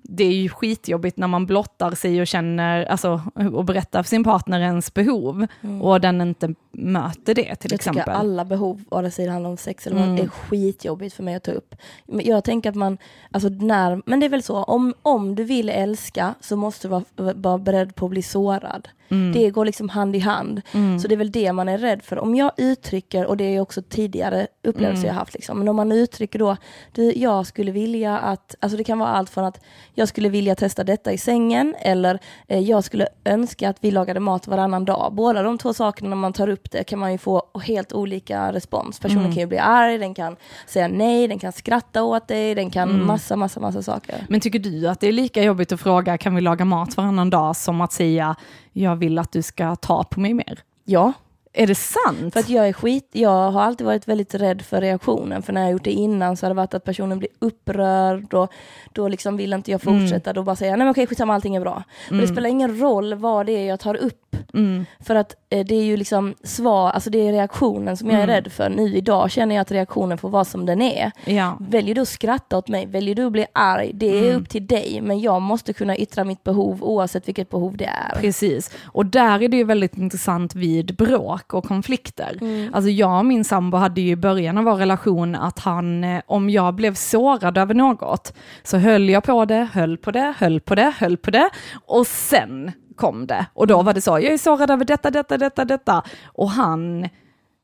det är ju skitjobbigt när man blottar sig och känner, alltså, och berättar för sin partner ens behov mm. och den inte möter det till jag exempel. Jag tycker alla behov, vare sig det handlar om sex eller mm. är skitjobbigt för mig att ta upp. Jag tänker att man, alltså när, men det är väl så, om, om du vill älska så måste du vara, vara beredd på att bli sårad. Mm. Det går liksom hand i hand. Mm. Så det är väl det man är rädd för. Om jag uttrycker, och det är också tidigare upplevelser mm. jag haft, liksom, men om man uttrycker då, du, jag skulle vilja att, alltså det kan vara allt från att jag skulle vilja testa detta i sängen eller eh, jag skulle önska att vi lagade mat varannan dag. Båda de två sakerna när man tar upp det kan man ju få helt olika respons. Personen mm. kan ju bli arg, den kan säga nej, den kan skratta åt dig, den kan mm. massa, massa, massa saker. Men tycker du att det är lika jobbigt att fråga, kan vi laga mat varannan dag, som att säga, jag vill att du ska ta på mig mer? Ja. Är det sant? För att jag är skit, jag har alltid varit väldigt rädd för reaktionen, för när jag gjort det innan så har det varit att personen blir upprörd och då liksom vill inte jag fortsätta, mm. då bara säger jag, nej men okej skitsamma allting är bra. Mm. Men det mm. spelar ingen roll vad det är jag tar upp, mm. för att eh, det är ju liksom svar, alltså det är reaktionen som jag är mm. rädd för. Nu idag känner jag att reaktionen får vara som den är. Ja. Väljer du att skratta åt mig, väljer du att bli arg, det är mm. upp till dig, men jag måste kunna yttra mitt behov oavsett vilket behov det är. Precis, och där är det ju väldigt intressant vid bråk bråk och konflikter. Mm. Alltså jag och min sambo hade ju i början av vår relation att han, eh, om jag blev sårad över något, så höll jag på det, höll på det, höll på det, höll på det och sen kom det. Och då var det så, jag är sårad över detta, detta, detta, detta. Och han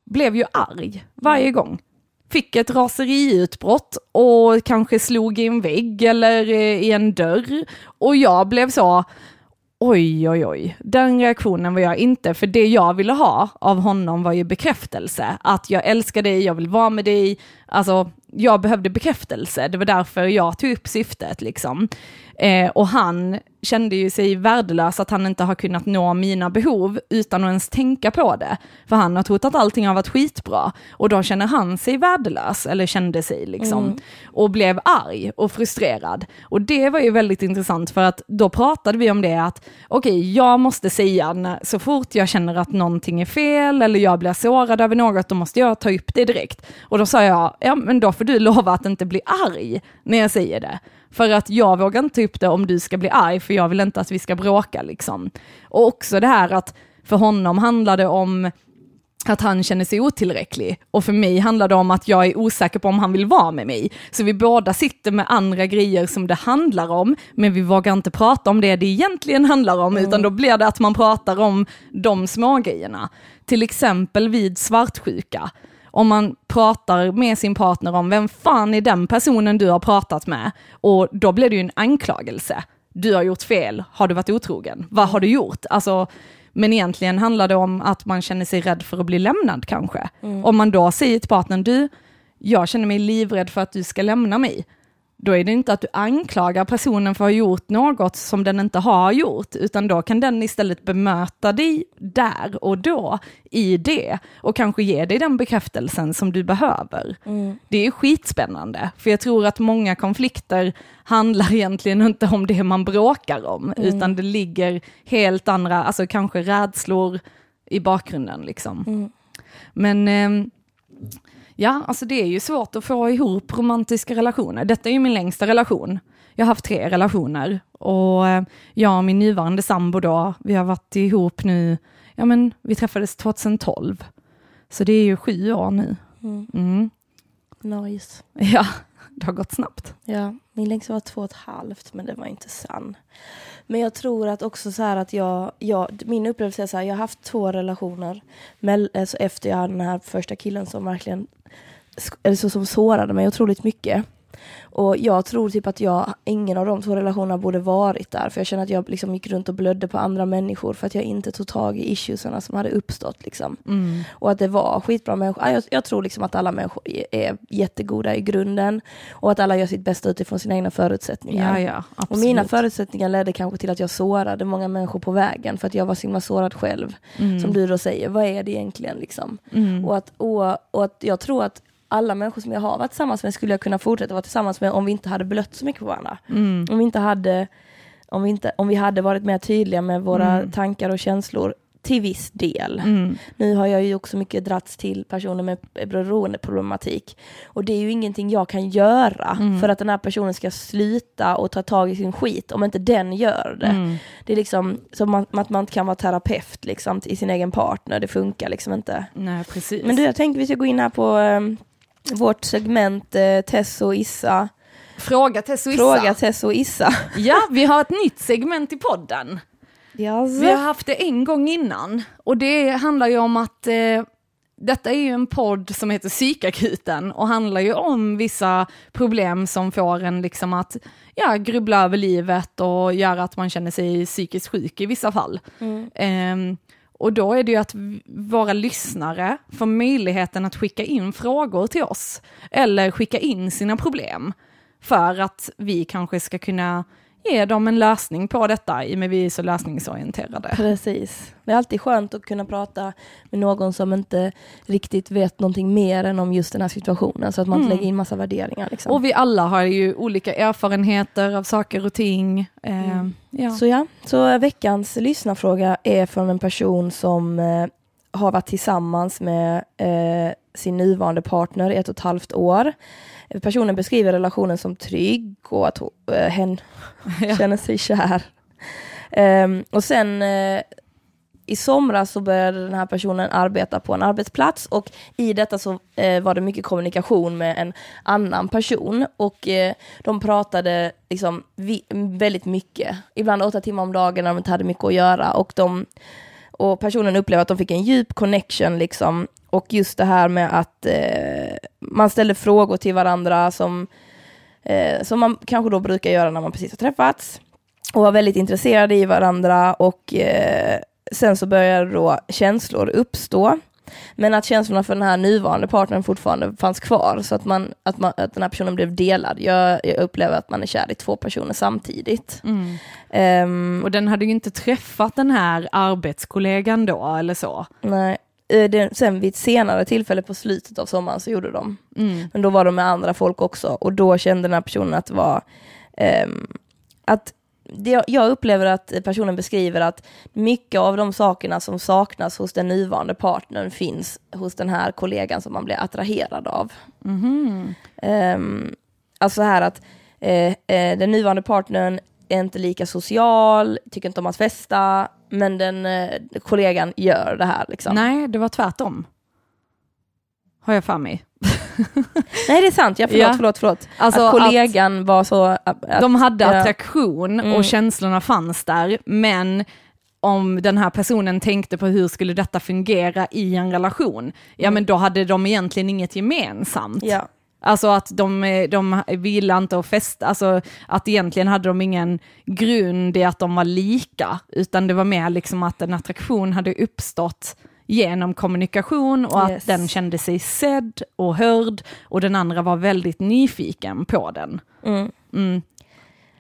blev ju arg varje gång fick ett raseriutbrott och kanske slog i en vägg eller eh, i en dörr. Och jag blev så, oj, oj, oj. Den reaktionen var jag inte, för det jag ville ha av honom var ju bekräftelse. Att jag älskar dig, jag vill vara med dig. Alltså, jag behövde bekräftelse. Det var därför jag tog upp syftet liksom. Eh, och han kände ju sig värdelös att han inte har kunnat nå mina behov utan att ens tänka på det. För han har trott att allting har varit skitbra och då känner han sig värdelös, eller kände sig liksom. Mm. Och blev arg och frustrerad. Och det var ju väldigt intressant för att då pratade vi om det att okej, okay, jag måste säga när, så fort jag känner att någonting är fel eller jag blir sårad över något, då måste jag ta upp det direkt. Och då sa jag, ja men då får du lova att inte bli arg när jag säger det. För att jag vågar inte ta upp det om du ska bli arg, för jag vill inte att vi ska bråka liksom. Och också det här att för honom handlar det om att han känner sig otillräcklig. Och för mig handlar det om att jag är osäker på om han vill vara med mig. Så vi båda sitter med andra grejer som det handlar om, men vi vågar inte prata om det det egentligen handlar om, mm. utan då blir det att man pratar om de små grejerna. Till exempel vid svartsjuka om man pratar med sin partner om vem fan är den personen du har pratat med? Och då blir det ju en anklagelse. Du har gjort fel, har du varit otrogen? Vad har du gjort? Alltså, men egentligen handlar det om att man känner sig rädd för att bli lämnad kanske. Mm. Om man då säger till partnern, du, jag känner mig livrädd för att du ska lämna mig. Då är det inte att du anklagar personen för att ha gjort något som den inte har gjort, utan då kan den istället bemöta dig där och då i det och kanske ge dig den bekräftelsen som du behöver. Mm. Det är skitspännande, för jag tror att många konflikter handlar egentligen inte om det man bråkar om, Mm. utan det ligger helt andra, alltså kanske rädslor i bakgrunden liksom. Mm. Men ehm, ja, alltså det är ju svårt att få ihop romantiska relationer. Detta är ju min längsta relation. Jag har haft tre relationer och eh, jag och min nuvarande sambo då, vi har varit ihop nu, ja men vi träffades 2012. Så det är ju sju år nu. Mm. Mm. Nice. Ja, det har gått snabbt. Ja, min längsta var två och ett halvt, men det var inte sann. Men jag tror att också så här att jag, jag min upplevelse är så här, jag har haft två relationer med, alltså efter jag hade den här första killen som verkligen, så, som sårade mig otroligt mycket. Och jag tror typ att jag, ingen av de två relationerna borde varit där, för jag känner att jag liksom gick runt och blödde på andra människor för att jag inte tog tag i issuesarna som hade uppstått liksom. Mm. Och att det var skitbra människor. Ja, Jag, jag tror liksom att alla människor är- jättegoda i grunden. Och att alla gör sitt bästa utifrån sina egna förutsättningar. Ja, ja, och mina förutsättningar ledde kanske till att jag sårade många människor på vägen. För att jag var så himla sårad själv. Mm. Som du då säger, vad är det egentligen liksom? Mm. Och, att, och, och att jag tror att alla människor som jag har varit tillsammans med skulle jag kunna fortsätta vara tillsammans med om vi inte hade blött så mycket på varandra. Mm. Om vi inte hade, om vi inte, om vi hade varit mer tydliga med våra Mm. tankar och känslor till viss del. Mm. Nu har jag ju också mycket drats till personer med beroendeproblematik. Och det är ju ingenting jag kan göra Mm. för att den här personen ska sluta och ta tag i sin skit om inte den gör det. Mm. Det är liksom som att man inte kan vara terapeut liksom, i sin egen partner, det funkar liksom inte. Nej, precis. Men du, jag tänkte vi ska gå in här på um, vårt segment eh, Tess och Issa. Fråga Tess och Issa. Fråga Tess och Issa. Ja, vi har ett nytt segment i podden. Yes. Vi har haft det en gång innan och det handlar ju om att eh, detta är ju en podd som heter Psykakuten och handlar ju om vissa problem som får en liksom att ja, grubbla över livet och göra att man känner sig psykiskt sjuk i vissa fall. Mm. Ehm, och då är det ju att våra lyssnare får möjligheten att skicka in frågor till oss eller skicka in sina problem för att vi kanske ska kunna ge dem en lösning på detta i och med vi är så lösningsorienterade. Precis. Det är alltid skönt att kunna prata med någon som inte riktigt vet någonting mer än om just den här situationen så att man inte Mm. lägger in massa värderingar. Liksom. Och vi alla har ju olika erfarenheter av saker och ting. Ehm, Mm. ja. Så ja, så veckans lyssnarfråga är från en person som eh, har varit tillsammans med eh, sin nuvarande partner i ett och ett halvt år. Personen beskriver relationen som trygg och att hon- eh, hen Ja. känner sig kär. Ehm, och sen eh, i somras så började den här personen arbeta på en arbetsplats och i detta så eh, var det mycket kommunikation med en annan person och eh, de pratade liksom vi, väldigt mycket, ibland åtta timmar om dagen när de inte hade mycket att göra och de och personen upplevde att de fick en djup connection liksom och just det här med att eh, man ställde frågor till varandra som eh, som man kanske då brukar göra när man precis har träffats och var väldigt intresserade i varandra och eh, sen så började då känslor uppstå. Men att känslorna för den här nuvarande partnern fortfarande fanns kvar så att, man, att, man, att den här personen blev delad. Jag, jag upplever att man är kär i två personer samtidigt. Mm. Ehm, Och den hade ju inte träffat den här arbetskollegan då eller så. nej. Eh, det, sen vid ett senare tillfälle på slutet av sommaren så gjorde de. Mm. Men då var de med andra folk också och då kände den här personen att det var ehm, att det, jag upplever att personen beskriver att mycket av de sakerna som saknas hos den nuvarande partnern finns hos den här kollegan som man blir attraherad av. Mhm. Um, alltså här att eh, eh, den nuvarande partnern är inte lika social, tycker inte om att festa, men den eh, kollegan gör det här. Liksom. Nej, det var tvärtom. Har jag för mig. Nej det är sant, ja, förlåt, Ja. förlåt, förlåt. Alltså att kollegan var så... Att, att, De hade ja. attraktion Mm. och känslorna fanns där, men om den här personen tänkte på hur skulle detta fungera i en relation, ja men då hade de egentligen inget gemensamt. ja. Alltså att de, de ville inte att festa, alltså att egentligen hade de ingen grund i att de var lika, utan det var mer liksom att en attraktion hade uppstått genom kommunikation och Yes. att den kände sig sedd och hörd och den andra var väldigt nyfiken på den. Mm. Mm.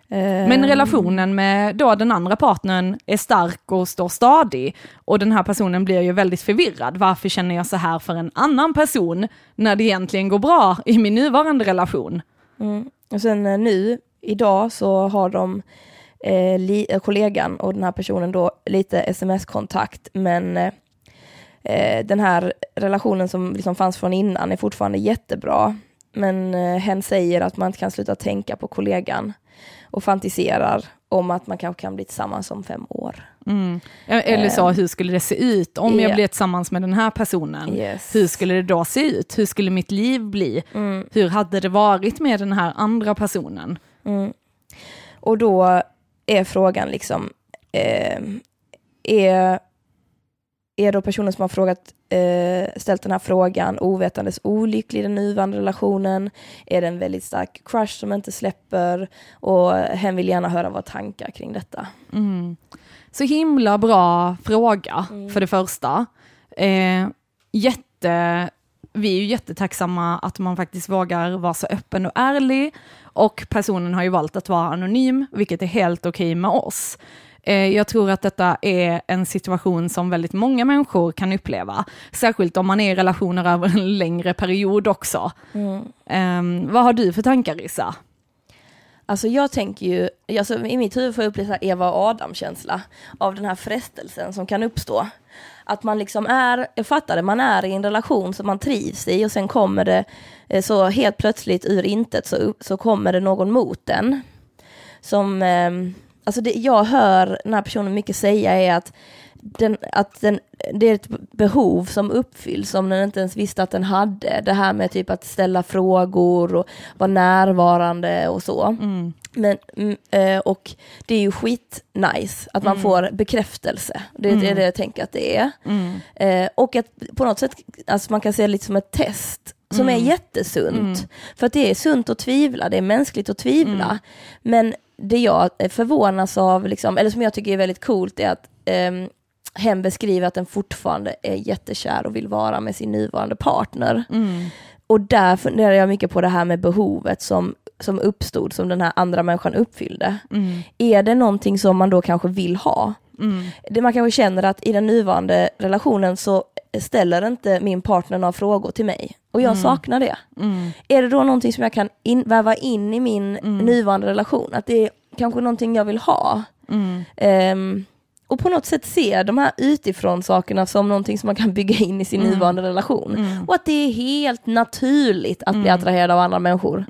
Eh, Men relationen med då den andra partnern är stark och står stadig och den här personen blir ju väldigt förvirrad. Varför känner jag så här för en annan person när det egentligen går bra i min nuvarande relation? Mm. Och sen eh, nu, idag, så har de eh, eh, kollegan och den här personen då lite sms-kontakt, men eh, eh, den här relationen som liksom fanns från innan är fortfarande jättebra. Men eh, hen säger att man inte kan sluta tänka på kollegan och fantiserar om att man kanske kan bli tillsammans om fem år. Mm. Eller så, hur skulle det se ut om jag ja. blev tillsammans med den här personen? Yes. Hur skulle det då se ut? Hur skulle mitt liv bli? Mm. Hur hade det varit med den här andra personen? Mm. Och då är frågan liksom, eh, är, är då personen som har frågat, eh, ställt den här frågan ovetandes olycklig i den nuvarande relationen? Är det en väldigt stark crush som inte släpper? Och hen vill gärna höra våra tankar kring detta. Mm. Så himla bra fråga, Mm. för det första. Eh, jätte, vi är ju jättetacksamma att man faktiskt vågar vara så öppen och ärlig. Och personen har ju valt att vara anonym, vilket är helt okej med oss. Eh, jag tror att detta är en situation som väldigt många människor kan uppleva. Särskilt om man är i relationer över en längre period också. Eh, vad har du för tankar Issa? Alltså jag tänker ju, alltså i mitt huvud får jag uppleva Eva och Adam-känsla av den här frestelsen som kan uppstå. Att man liksom är, jag fattar det, man är i en relation som man trivs i och sen kommer det eh, så helt plötsligt ur intet så, så kommer det någon mot den. Som, eh, alltså det jag hör den här personen mycket säga är att, den, att den, det är ett behov som uppfylls som den inte ens visste att den hade. Det här med typ att ställa frågor och vara närvarande och så. Men, mm, eh, och det är ju skitnice att man får bekräftelse. Det är är det jag tänker att det är. Eh, och att på något sätt, alltså man kan se det lite som ett test som är jättesunt. För att det är sunt att tvivla, det är mänskligt att tvivla. Men det jag förvånas av, liksom, eller som jag tycker är väldigt coolt, är att ehm, hen beskriver att den fortfarande är jättekär och vill vara med sin nuvarande partner. Och där funderar jag mycket på det här med behovet som, som uppstod, som den här andra människan uppfyllde. Är det någonting som man då kanske vill ha? Det man kanske känner att i den nuvarande relationen så ställer inte min partner några frågor till mig. Och jag saknar det. Är det då någonting som jag kan in, väva in i min nuvarande relation? Att det är kanske någonting jag vill ha? Ehm, och på något sätt se de här utifrån sakerna som någonting som man kan bygga in i sin nuvarande relation. Och att det är helt naturligt att bli attraherad av andra människor.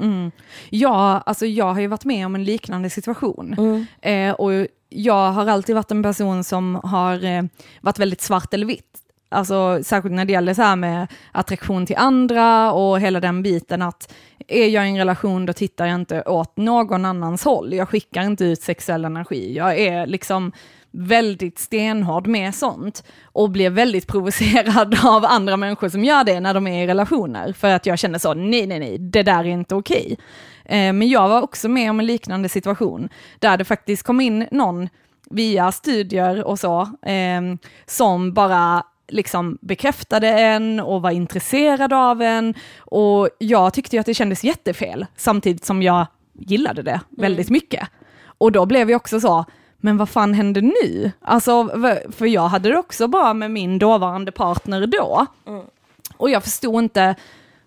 Ja, alltså jag har ju varit med om en liknande situation. Eh, och jag har alltid varit en person som har eh, varit väldigt svart eller vitt. Alltså särskilt när det gäller så här med attraktion till andra och hela den biten att är jag i en relation då tittar jag inte åt någon annans håll. Jag skickar inte ut sexuell energi. Jag är liksom väldigt stenhård med sånt och blir väldigt provocerad av andra människor som gör det när de är i relationer för att jag känner så, nej, nej, nej, det där är inte okej. Eh, men jag var också med om en liknande situation där det faktiskt kom in någon via studier och så, eh, som bara liksom bekräftade en och var intresserad av en och jag tyckte ju att det kändes jättefel samtidigt som jag gillade det väldigt mycket. Och då blev jag också så, men vad fan hände nu? Alltså, för jag hade det också bra med min dåvarande partner då. Och jag förstod inte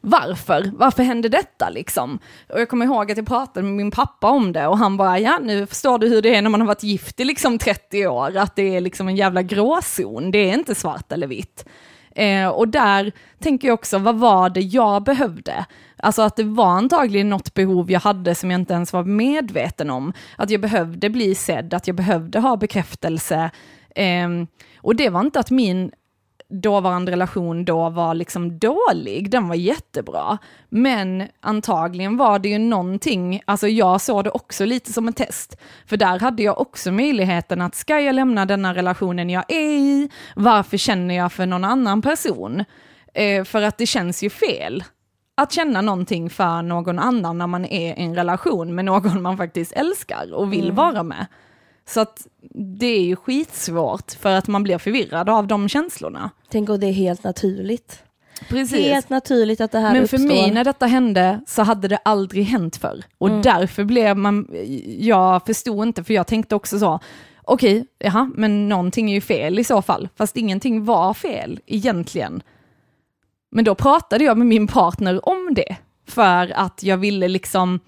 varför, varför hände detta liksom? Och jag kommer ihåg att jag pratade med min pappa om det och han bara, ja nu förstår du hur det är när man har varit gift i liksom 30 år, att det är liksom en jävla gråzon, det är inte svart eller vitt. Eh, och där tänker jag också, vad var det jag behövde? Alltså att det var antagligen något behov jag hade som jag inte ens var medveten om. Att jag behövde bli sedd, att jag behövde ha bekräftelse. Eh, och det var inte att min dåvarande relation då var liksom dålig, den var jättebra. Men antagligen var det ju någonting, alltså jag såg det också lite som ett test. För där hade jag också möjligheten att, ska jag lämna denna relationen jag är i? Varför känner jag för någon annan person? Eh, för att det känns ju fel att känna någonting för någon annan när man är i en relation med någon man faktiskt älskar och vill vara med. Så att det är ju skitsvårt för att man blir förvirrad av de känslorna. Tänk om det är helt naturligt. Precis. Helt naturligt att det här Men uppstår. för mig när detta hände så hade det aldrig hänt förr. Och Mm. därför blev man, jag förstod inte, för jag tänkte också så, okej, jaha, men någonting är ju fel i så fall. Fast ingenting var fel egentligen. Men då pratade jag med min partner om det, för att jag ville liksom,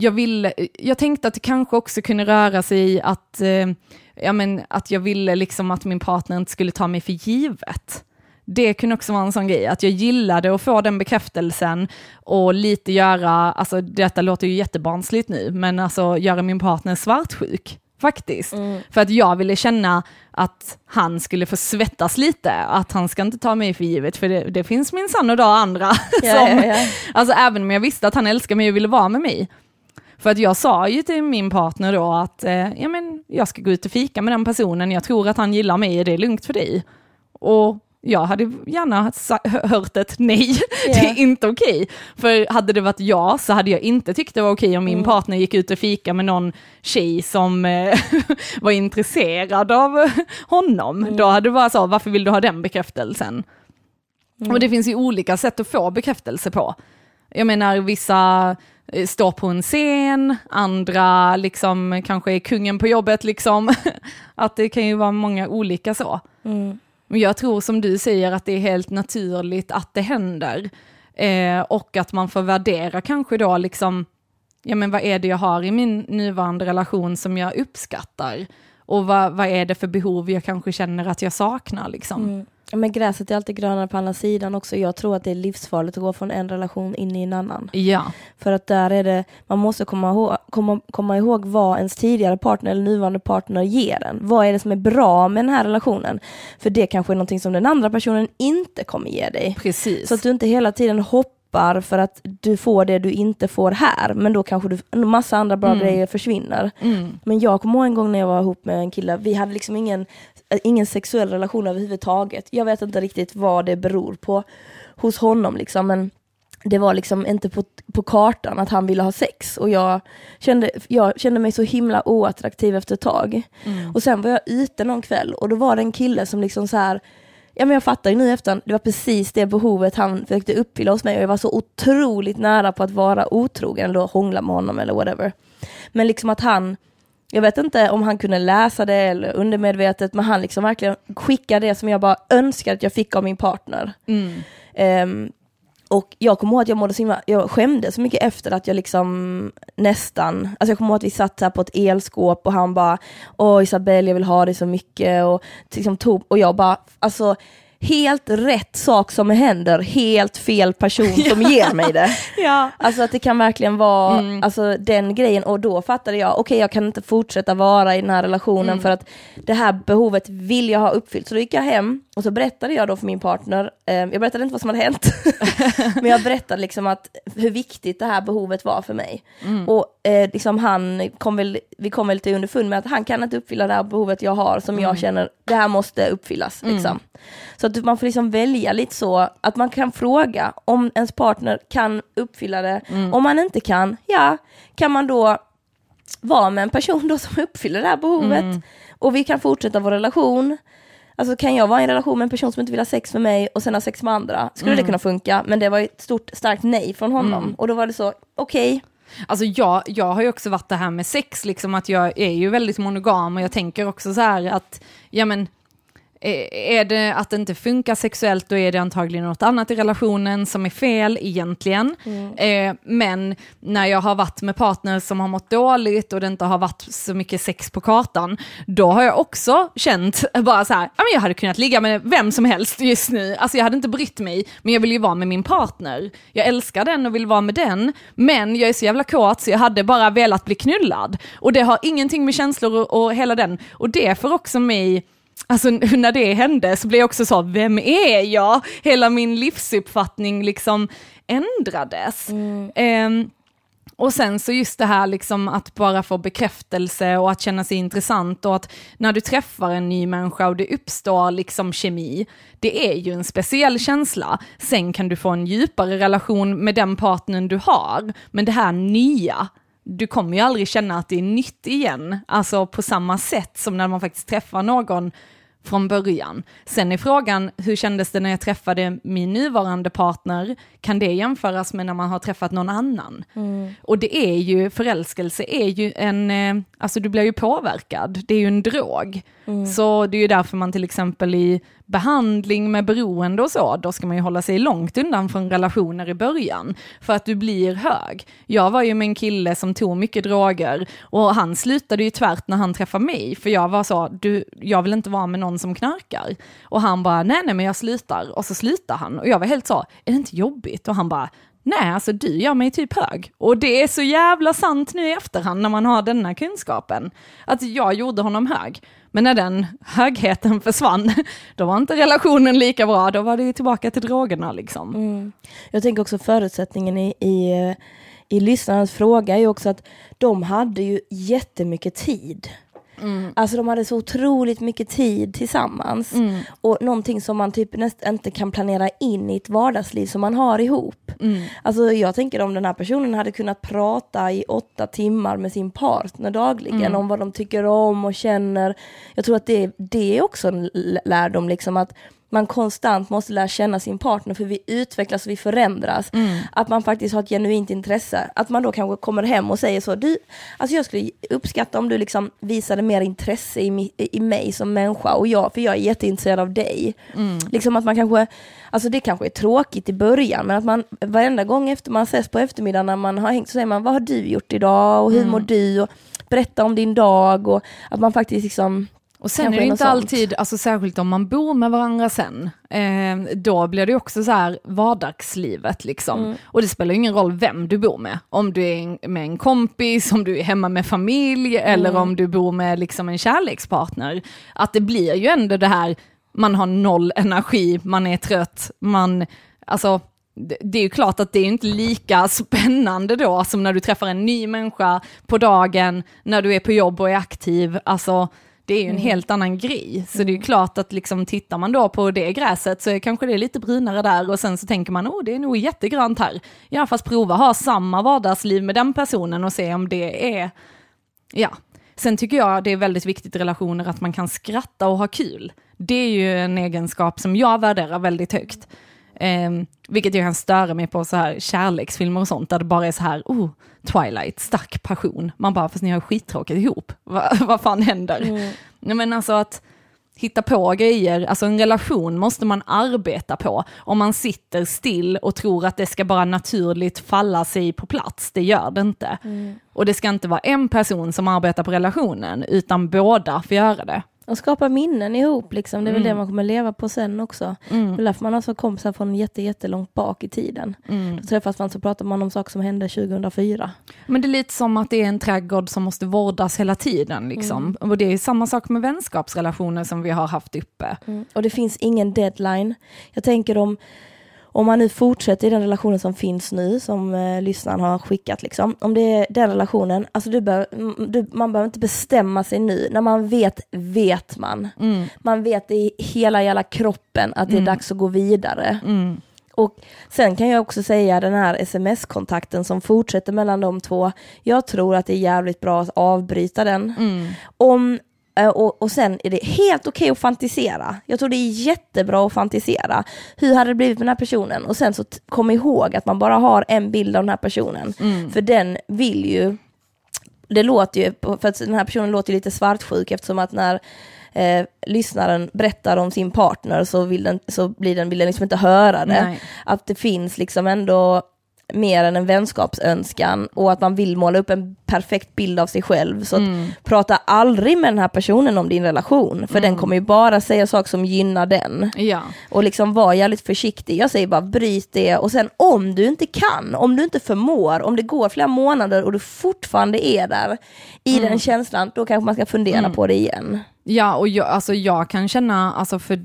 jag ville, jag tänkte att det kanske också kunde röra sig i att, eh, ja men att jag ville liksom att min partner inte skulle ta mig för givet. Det kunde också vara en sån grej, att jag gillade att få den bekräftelsen och lite göra, alltså detta låter ju jättebarnsligt nu, men alltså göra min partner svartsjuk, faktiskt. Mm. För att jag ville känna att han skulle få svettas lite, att han ska inte ta mig för givet, för det, det finns minsann och dag andra Ja, som, ja, ja. Alltså även om jag visste att han älskar mig och ville vara med mig. För att jag sa ju till min partner då att eh, ja, men jag ska gå ut och fika med den personen, jag tror att han gillar mig, är det lugnt för dig? Och jag hade gärna hört ett nej, det Ja. är inte okej. För hade det varit jag så hade jag inte tyckt det var okej om min Mm. partner gick ut och fika med någon tjej som eh, var intresserad av honom. Mm. Då hade det varit så, varför vill du ha den bekräftelsen? Mm. Och det finns ju olika sätt att få bekräftelse på. Jag menar vissa står på en scen, andra liksom kanske är kungen på jobbet liksom. Att det kan ju vara många olika så. Mm. Men jag tror som du säger att det är helt naturligt att det händer. Eh, och att man får värdera kanske då liksom, ja men vad är det jag har i min nuvarande relation som jag uppskattar? Och vad, vad är det för behov jag kanske känner att jag saknar liksom? Mm. Men gräset är alltid grönare på andra sidan också. Jag tror att det är livsfarligt att gå från en relation in i en annan. Ja, För att där är det, man måste komma ihåg, komma, komma ihåg vad ens tidigare partner eller nuvarande partner ger en. Vad är det som är bra med den här relationen? För det kanske är någonting som den andra personen inte kommer ge dig. precis. Så att du inte hela tiden hoppar för att du får det du inte får här. Men då kanske du, en massa andra bra Mm. grejer försvinner. mm. Men jag kommer ihåg en gång när jag var ihop med en kille, vi hade liksom ingen, ingen sexuell relation överhuvudtaget. Jag vet inte riktigt vad det beror på hos honom liksom, men det var liksom inte på, på kartan att han ville ha sex och jag kände, jag kände mig så himla oattraktiv efter ett tag. Mm. Och sen var jag ute någon kväll och då var det en kille som liksom så här Ja men jag fattar ju nu efter det var precis det behovet han försökte uppfylla hos mig och jag var så otroligt nära på att vara otrogen eller hångla med honom eller whatever. Men liksom att han, jag vet inte om han kunde läsa det eller undermedvetet, men han liksom verkligen skickade det som jag bara önskade att jag fick av min partner. Mm. Ehm, och jag kommer ihåg att jag mådde så himla, jag skämde så mycket efter att jag liksom nästan, alltså jag kommer ihåg att vi satt här på ett elskåp och han bara Åh Isabelle jag vill ha dig så mycket och liksom tog, och jag bara, alltså helt rätt sak som händer, helt fel person som ger mig det. Ja. Alltså att det kan verkligen vara Mm. alltså, den grejen och då fattade jag, okej jag kan inte fortsätta vara i den här relationen Mm. för att det här behovet vill jag ha uppfyllt. Så då gick jag hem och så berättade jag då för min partner, eh, jag berättade inte vad som hade hänt, men jag berättade liksom att hur viktigt det här behovet var för mig. Mm. Och eh, liksom han kom väl, vi kom väl till underfund med att han kan inte uppfylla det här behovet jag har som jag känner, det här måste uppfyllas. Liksom. Så att man får liksom välja lite så, att man kan fråga om ens partner kan uppfylla det. Om man inte kan, ja, kan man då vara med en person då som uppfyller det här behovet och vi kan fortsätta vår relation. Alltså kan jag vara i en relation med en person som inte vill ha sex med mig och sen ha sex med andra? Skulle det kunna funka? Men det var ett stort starkt nej från honom. Och då var det så, okej, Alltså jag, jag har ju också varit det här med sex, liksom att jag är ju väldigt monogam och jag tänker också så här att, ja men, är det att det inte funkar sexuellt då är det antagligen något annat i relationen som är fel egentligen. Eh, men när jag har varit med partners som har mått dåligt och det inte har varit så mycket sex på kartan, då har jag också känt bara så här, jag hade kunnat ligga med vem som helst just nu, alltså jag hade inte brytt mig, men jag vill ju vara med min partner. Jag älskar den och vill vara med den, men jag är så jävla kåt så jag hade bara velat bli knullad. Och det har ingenting med känslor och, och hela den, och det får också mig Alltså när det hände så blev jag också så, vem är jag? Hela min livsuppfattning liksom ändrades. Ehm, och sen så just det här liksom att bara få bekräftelse och att känna sig intressant och att när du träffar en ny människa och det uppstår liksom kemi, det är ju en speciell känsla. Sen kan du få en djupare relation med den partnern du har, men det här nya, du kommer ju aldrig känna att det är nytt igen, alltså på samma sätt som när man faktiskt träffar någon från början. Sen är frågan, hur kändes det när jag träffade min nuvarande partner? Kan det jämföras med när man har träffat någon annan? Mm. Och det är ju, förälskelse är ju en, eh, alltså du blir ju påverkad, det är ju en drog. Mm. Så det är ju därför man till exempel i behandling med beroende och så, då ska man ju hålla sig långt undan från relationer i början, för att du blir hög. Jag var ju med en kille som tog mycket droger och han slutade ju tvärt när han träffade mig, för jag var så, du, jag vill inte vara med någon som knarkar. Och han bara, nej nej men jag slutar, och så slutar han. Och jag var helt så, är det inte jobbigt? Och han bara, Nej, alltså du gör mig typ hög. Och det är så jävla sant nu i efterhand när man har denna kunskapen. Att jag gjorde honom hög. Men när den högheten försvann, då var inte relationen lika bra, då var det tillbaka till drogerna liksom. Mm. Jag tänker också förutsättningen i, i, i lyssnarens fråga är också att de hade ju jättemycket tid. Mm. Alltså de hade så otroligt mycket tid tillsammans. Mm. Och någonting som man typ nästan inte kan planera in i ett vardagsliv som man har ihop. Mm. Alltså jag tänker om den här personen hade kunnat prata i åtta timmar med sin partner dagligen mm. om vad de tycker om och känner. Jag tror att det, det är också en lärdom liksom att man konstant måste lära känna sin partner för vi utvecklas och vi förändras. Mm. Att man faktiskt har ett genuint intresse. Att man då kanske kommer hem och säger så, du, alltså jag skulle uppskatta om du liksom visade mer intresse i, i mig som människa och jag, för jag är jätteintresserad av dig. Mm. Liksom att man kanske, alltså det kanske är tråkigt i början men att man varenda gång efter man ses på eftermiddagen när man har hängt så säger man, vad har du gjort idag och hur mm. mår du? Och berätta om din dag och att man faktiskt liksom och sen är det inte alltid, alltså särskilt om man bor med varandra sen, eh, då blir det också så här vardagslivet liksom. Mm. Och det spelar ingen roll vem du bor med. Om du är med en kompis, om du är hemma med familj mm. eller om du bor med liksom en kärlekspartner. Att det blir ju ändå det här, man har noll energi, man är trött, man, alltså det är ju klart att det är inte lika spännande då som när du träffar en ny människa på dagen, när du är på jobb och är aktiv. Alltså, det är ju en mm. helt annan grej. Så mm. det är ju klart att liksom tittar man då på det gräset så är kanske det lite brunare där och sen så tänker man, oh det är nog jättegrönt här. Ja fast prova ha samma vardagsliv med den personen och se om det är, ja. Sen tycker jag det är väldigt viktigt i relationer att man kan skratta och ha kul. Det är ju en egenskap som jag värderar väldigt högt. Eh, vilket jag kan störa mig på så här kärleksfilmer och sånt, där det bara är så här, oh, Twilight, stark passion. Man bara, fast ni har skittråkigt ihop, Va, vad fan händer? Mm. Nej men alltså att hitta på grejer, alltså en relation måste man arbeta på. Om man sitter still och tror att det ska bara naturligt falla sig på plats, det gör det inte. Mm. Och det ska inte vara en person som arbetar på relationen, utan båda får göra det. Och skapa minnen ihop, liksom. det är mm. väl det man kommer leva på sen också. Mm. Det är därför man har så kompisar från jätte, jättelångt bak i tiden. Mm. Då träffas man så pratar man om saker som hände 2004. Men det är lite som att det är en trädgård som måste vårdas hela tiden. Liksom. Mm. Och det är samma sak med vänskapsrelationer som vi har haft uppe. Mm. Och det finns ingen deadline. Jag tänker om om man nu fortsätter i den relationen som finns nu, som eh, lyssnaren har skickat, liksom, om det är den relationen, alltså du bör, du, man behöver inte bestämma sig nu. När man vet, vet man. Mm. Man vet i hela jävla kroppen att det är mm. dags att gå vidare. Mm. Och sen kan jag också säga den här sms-kontakten som fortsätter mellan de två. Jag tror att det är jävligt bra att avbryta den. Mm. Om och, och sen är det helt okej okay att fantisera. Jag tror det är jättebra att fantisera. Hur hade det blivit med den här personen? Och sen så kom ihåg att man bara har en bild av den här personen. Mm. För den vill ju, det låter ju, för att den här personen låter lite svartsjuk eftersom att när eh, lyssnaren berättar om sin partner så vill den, så blir den, vill den liksom inte höra det. Nej. Att det finns liksom ändå mer än en vänskapsönskan och att man vill måla upp en perfekt bild av sig själv. Så mm. prata aldrig med den här personen om din relation, för mm. den kommer ju bara säga saker som gynnar den. Ja. Och liksom var jävligt försiktig. Jag säger bara bryt det och sen om du inte kan, om du inte förmår, om det går flera månader och du fortfarande är där i mm. den känslan, då kanske man ska fundera mm. på det igen. Ja, och jag, alltså jag kan känna, alltså för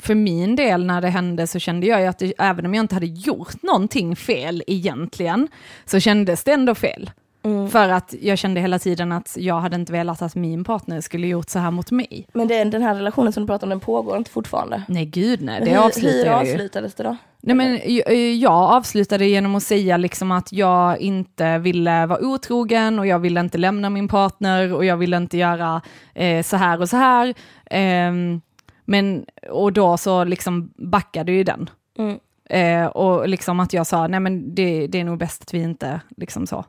för min del när det hände så kände jag ju att det, även om jag inte hade gjort någonting fel egentligen, så kändes det ändå fel. Mm. För att jag kände hela tiden att jag hade inte velat att min partner skulle gjort så här mot mig. Men den, den här relationen som du pratar om, den pågår inte fortfarande? Nej gud nej, det hur, avslutade hur jag ju. avslutades det då? Nej, men jag, jag avslutade genom att säga liksom att jag inte ville vara otrogen och jag ville inte lämna min partner och jag ville inte göra eh, så här och så här. Ehm, men, och då så liksom backade ju den. Mm. Eh, och liksom att jag sa, nej men det, det är nog bäst att vi inte, liksom så.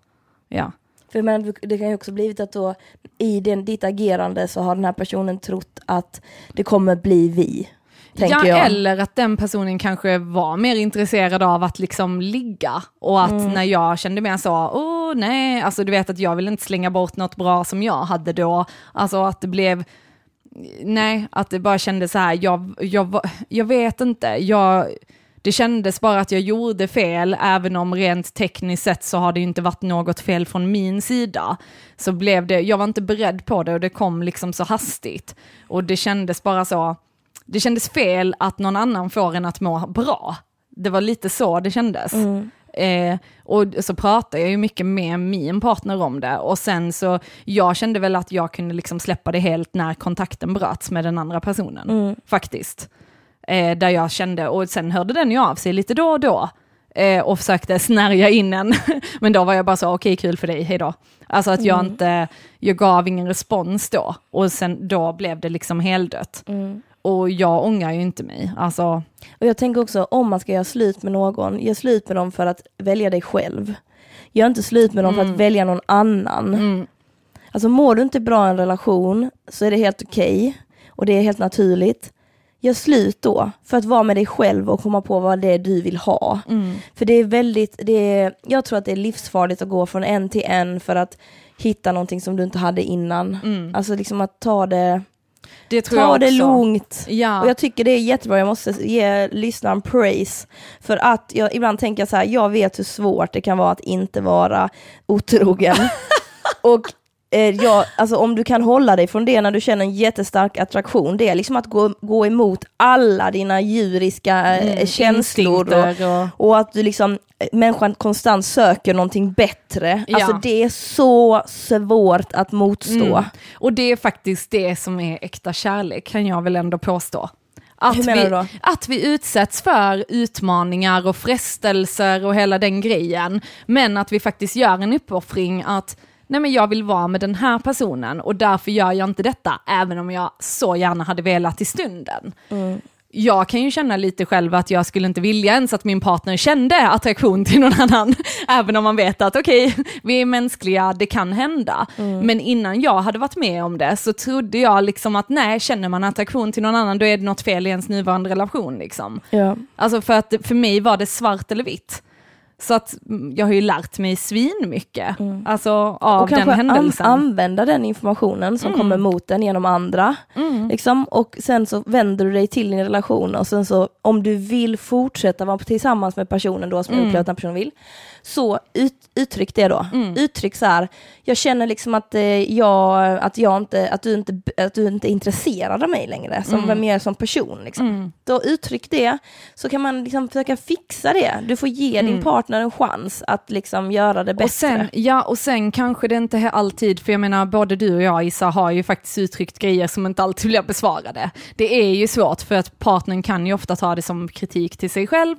Ja. För men, det kan ju också blivit att då i den, ditt agerande så har den här personen trott att det kommer bli vi. Ja, jag. eller att den personen kanske var mer intresserad av att liksom ligga. Och att Mm. när jag kände mer så, åh nej, alltså du vet att jag vill inte slänga bort något bra som jag hade då. Alltså att det blev, nej, att det bara kändes så här, jag, jag, jag vet inte, jag, det kändes bara att jag gjorde fel, även om rent tekniskt sett så har det inte varit något fel från min sida. Så blev det, jag var inte beredd på det och det kom liksom så hastigt. Och det kändes bara så, det kändes fel att någon annan får en att må bra. Det var lite så det kändes. Mm. Eh, och så pratade jag ju mycket med min partner om det och sen så, jag kände väl att jag kunde liksom släppa det helt när kontakten bröts med den andra personen, Mm. faktiskt. Eh, där jag kände, och sen hörde den ju av sig lite då och då eh, och försökte snärja in en, men då var jag bara så, okej kul för dig, hejdå. Alltså att jag Mm. inte, jag gav ingen respons då och sen då blev det liksom heldött. Mm. Och jag ångrar ju inte mig, alltså, Och jag tänker också, om man ska göra slut med någon, gör slut med dem för att välja dig själv. Gör inte slut med dem för Mm. att välja någon annan. mm, Alltså mår du inte bra i en relation så är det helt okej och det är helt naturligt. Gör slut då för att vara med dig själv och komma på vad det är du vill ha. mm, För det är väldigt, det är, jag tror att det är livsfarligt att gå från en till en för att hitta någonting som du inte hade innan. mm. Alltså liksom att ta det, Det tror ta jag det lugnt. Ja. Och jag tycker det är jättebra, jag måste ge lyssnaren praise. För att jag ibland tänker så här, jag vet hur svårt det kan vara att inte vara otrogen. och eh, jag, alltså om du kan hålla dig från det när du känner en jättestark attraktion, det är liksom att gå, gå emot alla dina djuriska eh, Mm, känslor. Och, och, att du liksom, eh, människan konstant söker någonting bättre. Ja. Alltså det är så svårt att motstå. Mm. och det är faktiskt det som är äkta kärlek, kan jag väl ändå påstå. Att vi, att vi utsätts för utmaningar och frestelser och hela den grejen, men att vi faktiskt gör en uppoffring att nej men jag vill vara med den här personen och därför gör jag inte detta, även om jag så gärna hade velat i stunden. Mm. Jag kan ju känna lite själv att jag skulle inte vilja ens att min partner kände attraktion till någon annan, även om man vet att okej, vi är mänskliga, det kan hända. Men innan jag hade varit med om det så trodde jag liksom att nej, känner man attraktion till någon annan då är det något fel i ens nuvarande relation. Liksom. Ja. Alltså för att för mig var det svart eller vitt. Så att mm, jag har ju lärt mig svinmycket, alltså av och den kanske an- händelsen. använda den informationen som kommer mot den genom andra. Mm. Liksom. Och sen så vänder du dig till din relation och sen så om du vill fortsätta vara tillsammans med personen då som Mm. jag upplever att den personen vill, så ut, uttryck det då. Mm. Uttryck så här, jag känner liksom att, eh, jag, att, jag inte, att, du inte, att du inte är intresserad av mig längre, som Mm. mer som person. Liksom. Då uttryck det, så kan man liksom försöka fixa det. Du får ge din partner en chans att liksom göra det bättre. Mm. Och sen, ja, och sen kanske det inte är alltid, för jag menar både du och jag Issa har ju faktiskt uttryckt grejer som inte alltid blir besvarade. Det är ju svårt för att partnern kan ju ofta ta det som kritik till sig själv.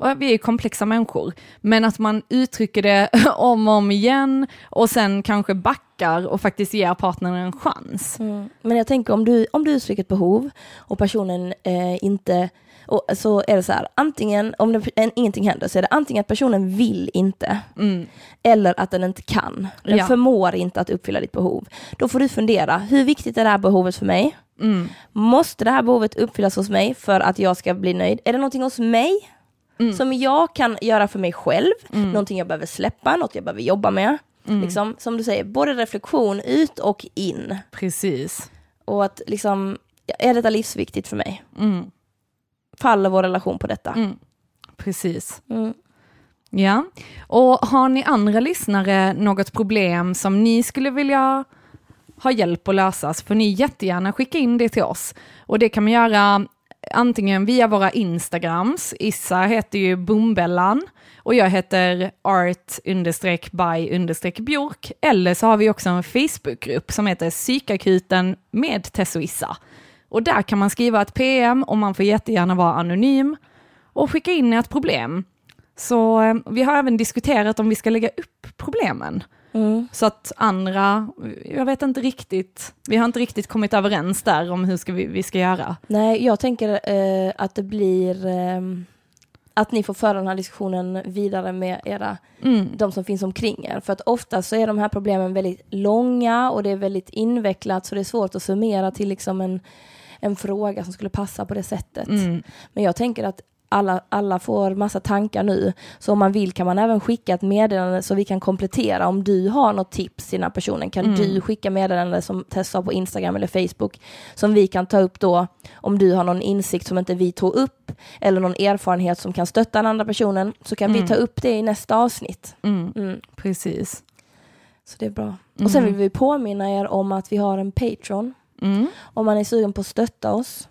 Och vi är ju komplexa människor. Men att man uttrycker det om och om igen och sen kanske backar och faktiskt ger partnern en chans. Mm. Men jag tänker om du, om du uttrycker ett behov och personen eh, inte, och, så är det så här, antingen om det, en, ingenting händer så är det antingen att personen vill inte Mm. eller att den inte kan. Den Ja. förmår inte att uppfylla ditt behov. Då får du fundera, hur viktigt är det här behovet för mig? Mm. Måste det här behovet uppfyllas hos mig för att jag ska bli nöjd? Är det någonting hos mig Mm. som jag kan göra för mig själv? Någonting jag behöver släppa, något jag behöver jobba med? Mm. Liksom, som du säger, både reflektion ut och in. Precis. Och att liksom, är detta livsviktigt för mig? Mm. Faller vår relation på detta? Mm. Precis. Mm. Ja, och har ni andra lyssnare något problem som ni skulle vilja ha hjälp att lösa så får ni jättegärna skicka in det till oss. Och det kan man göra antingen via våra Instagrams, Issa heter ju Bombellan och jag heter art by björk, eller så har vi också en Facebookgrupp som heter Psykakuten med Tess och Issa. Och där kan man skriva ett PM och man får jättegärna vara anonym och skicka in ett problem. Så eh, vi har även diskuterat om vi ska lägga upp problemen. Mm. Så att andra, jag vet inte riktigt, vi har inte riktigt kommit överens där om hur ska vi, vi ska göra. Nej, jag tänker eh, att det blir eh, att ni får föra den här diskussionen vidare med era, mm. de som finns omkring er. För att ofta så är de här problemen väldigt långa och det är väldigt invecklat så det är svårt att summera till liksom en, en fråga som skulle passa på det sättet. Mm. Men jag tänker att alla, alla får massa tankar nu. Så om man vill kan man även skicka ett meddelande så vi kan komplettera. Om du har något tips till den här personen kan mm. du skicka meddelande som testar på Instagram eller Facebook som vi kan ta upp då. Om du har någon insikt som inte vi tog upp eller någon erfarenhet som kan stötta den andra personen så kan mm. vi ta upp det i nästa avsnitt. Mm. mm. Precis. Så det är bra. Och sen mm. vill vi påminna er om att vi har en Patreon. Mm. Om man är sugen på att stötta oss.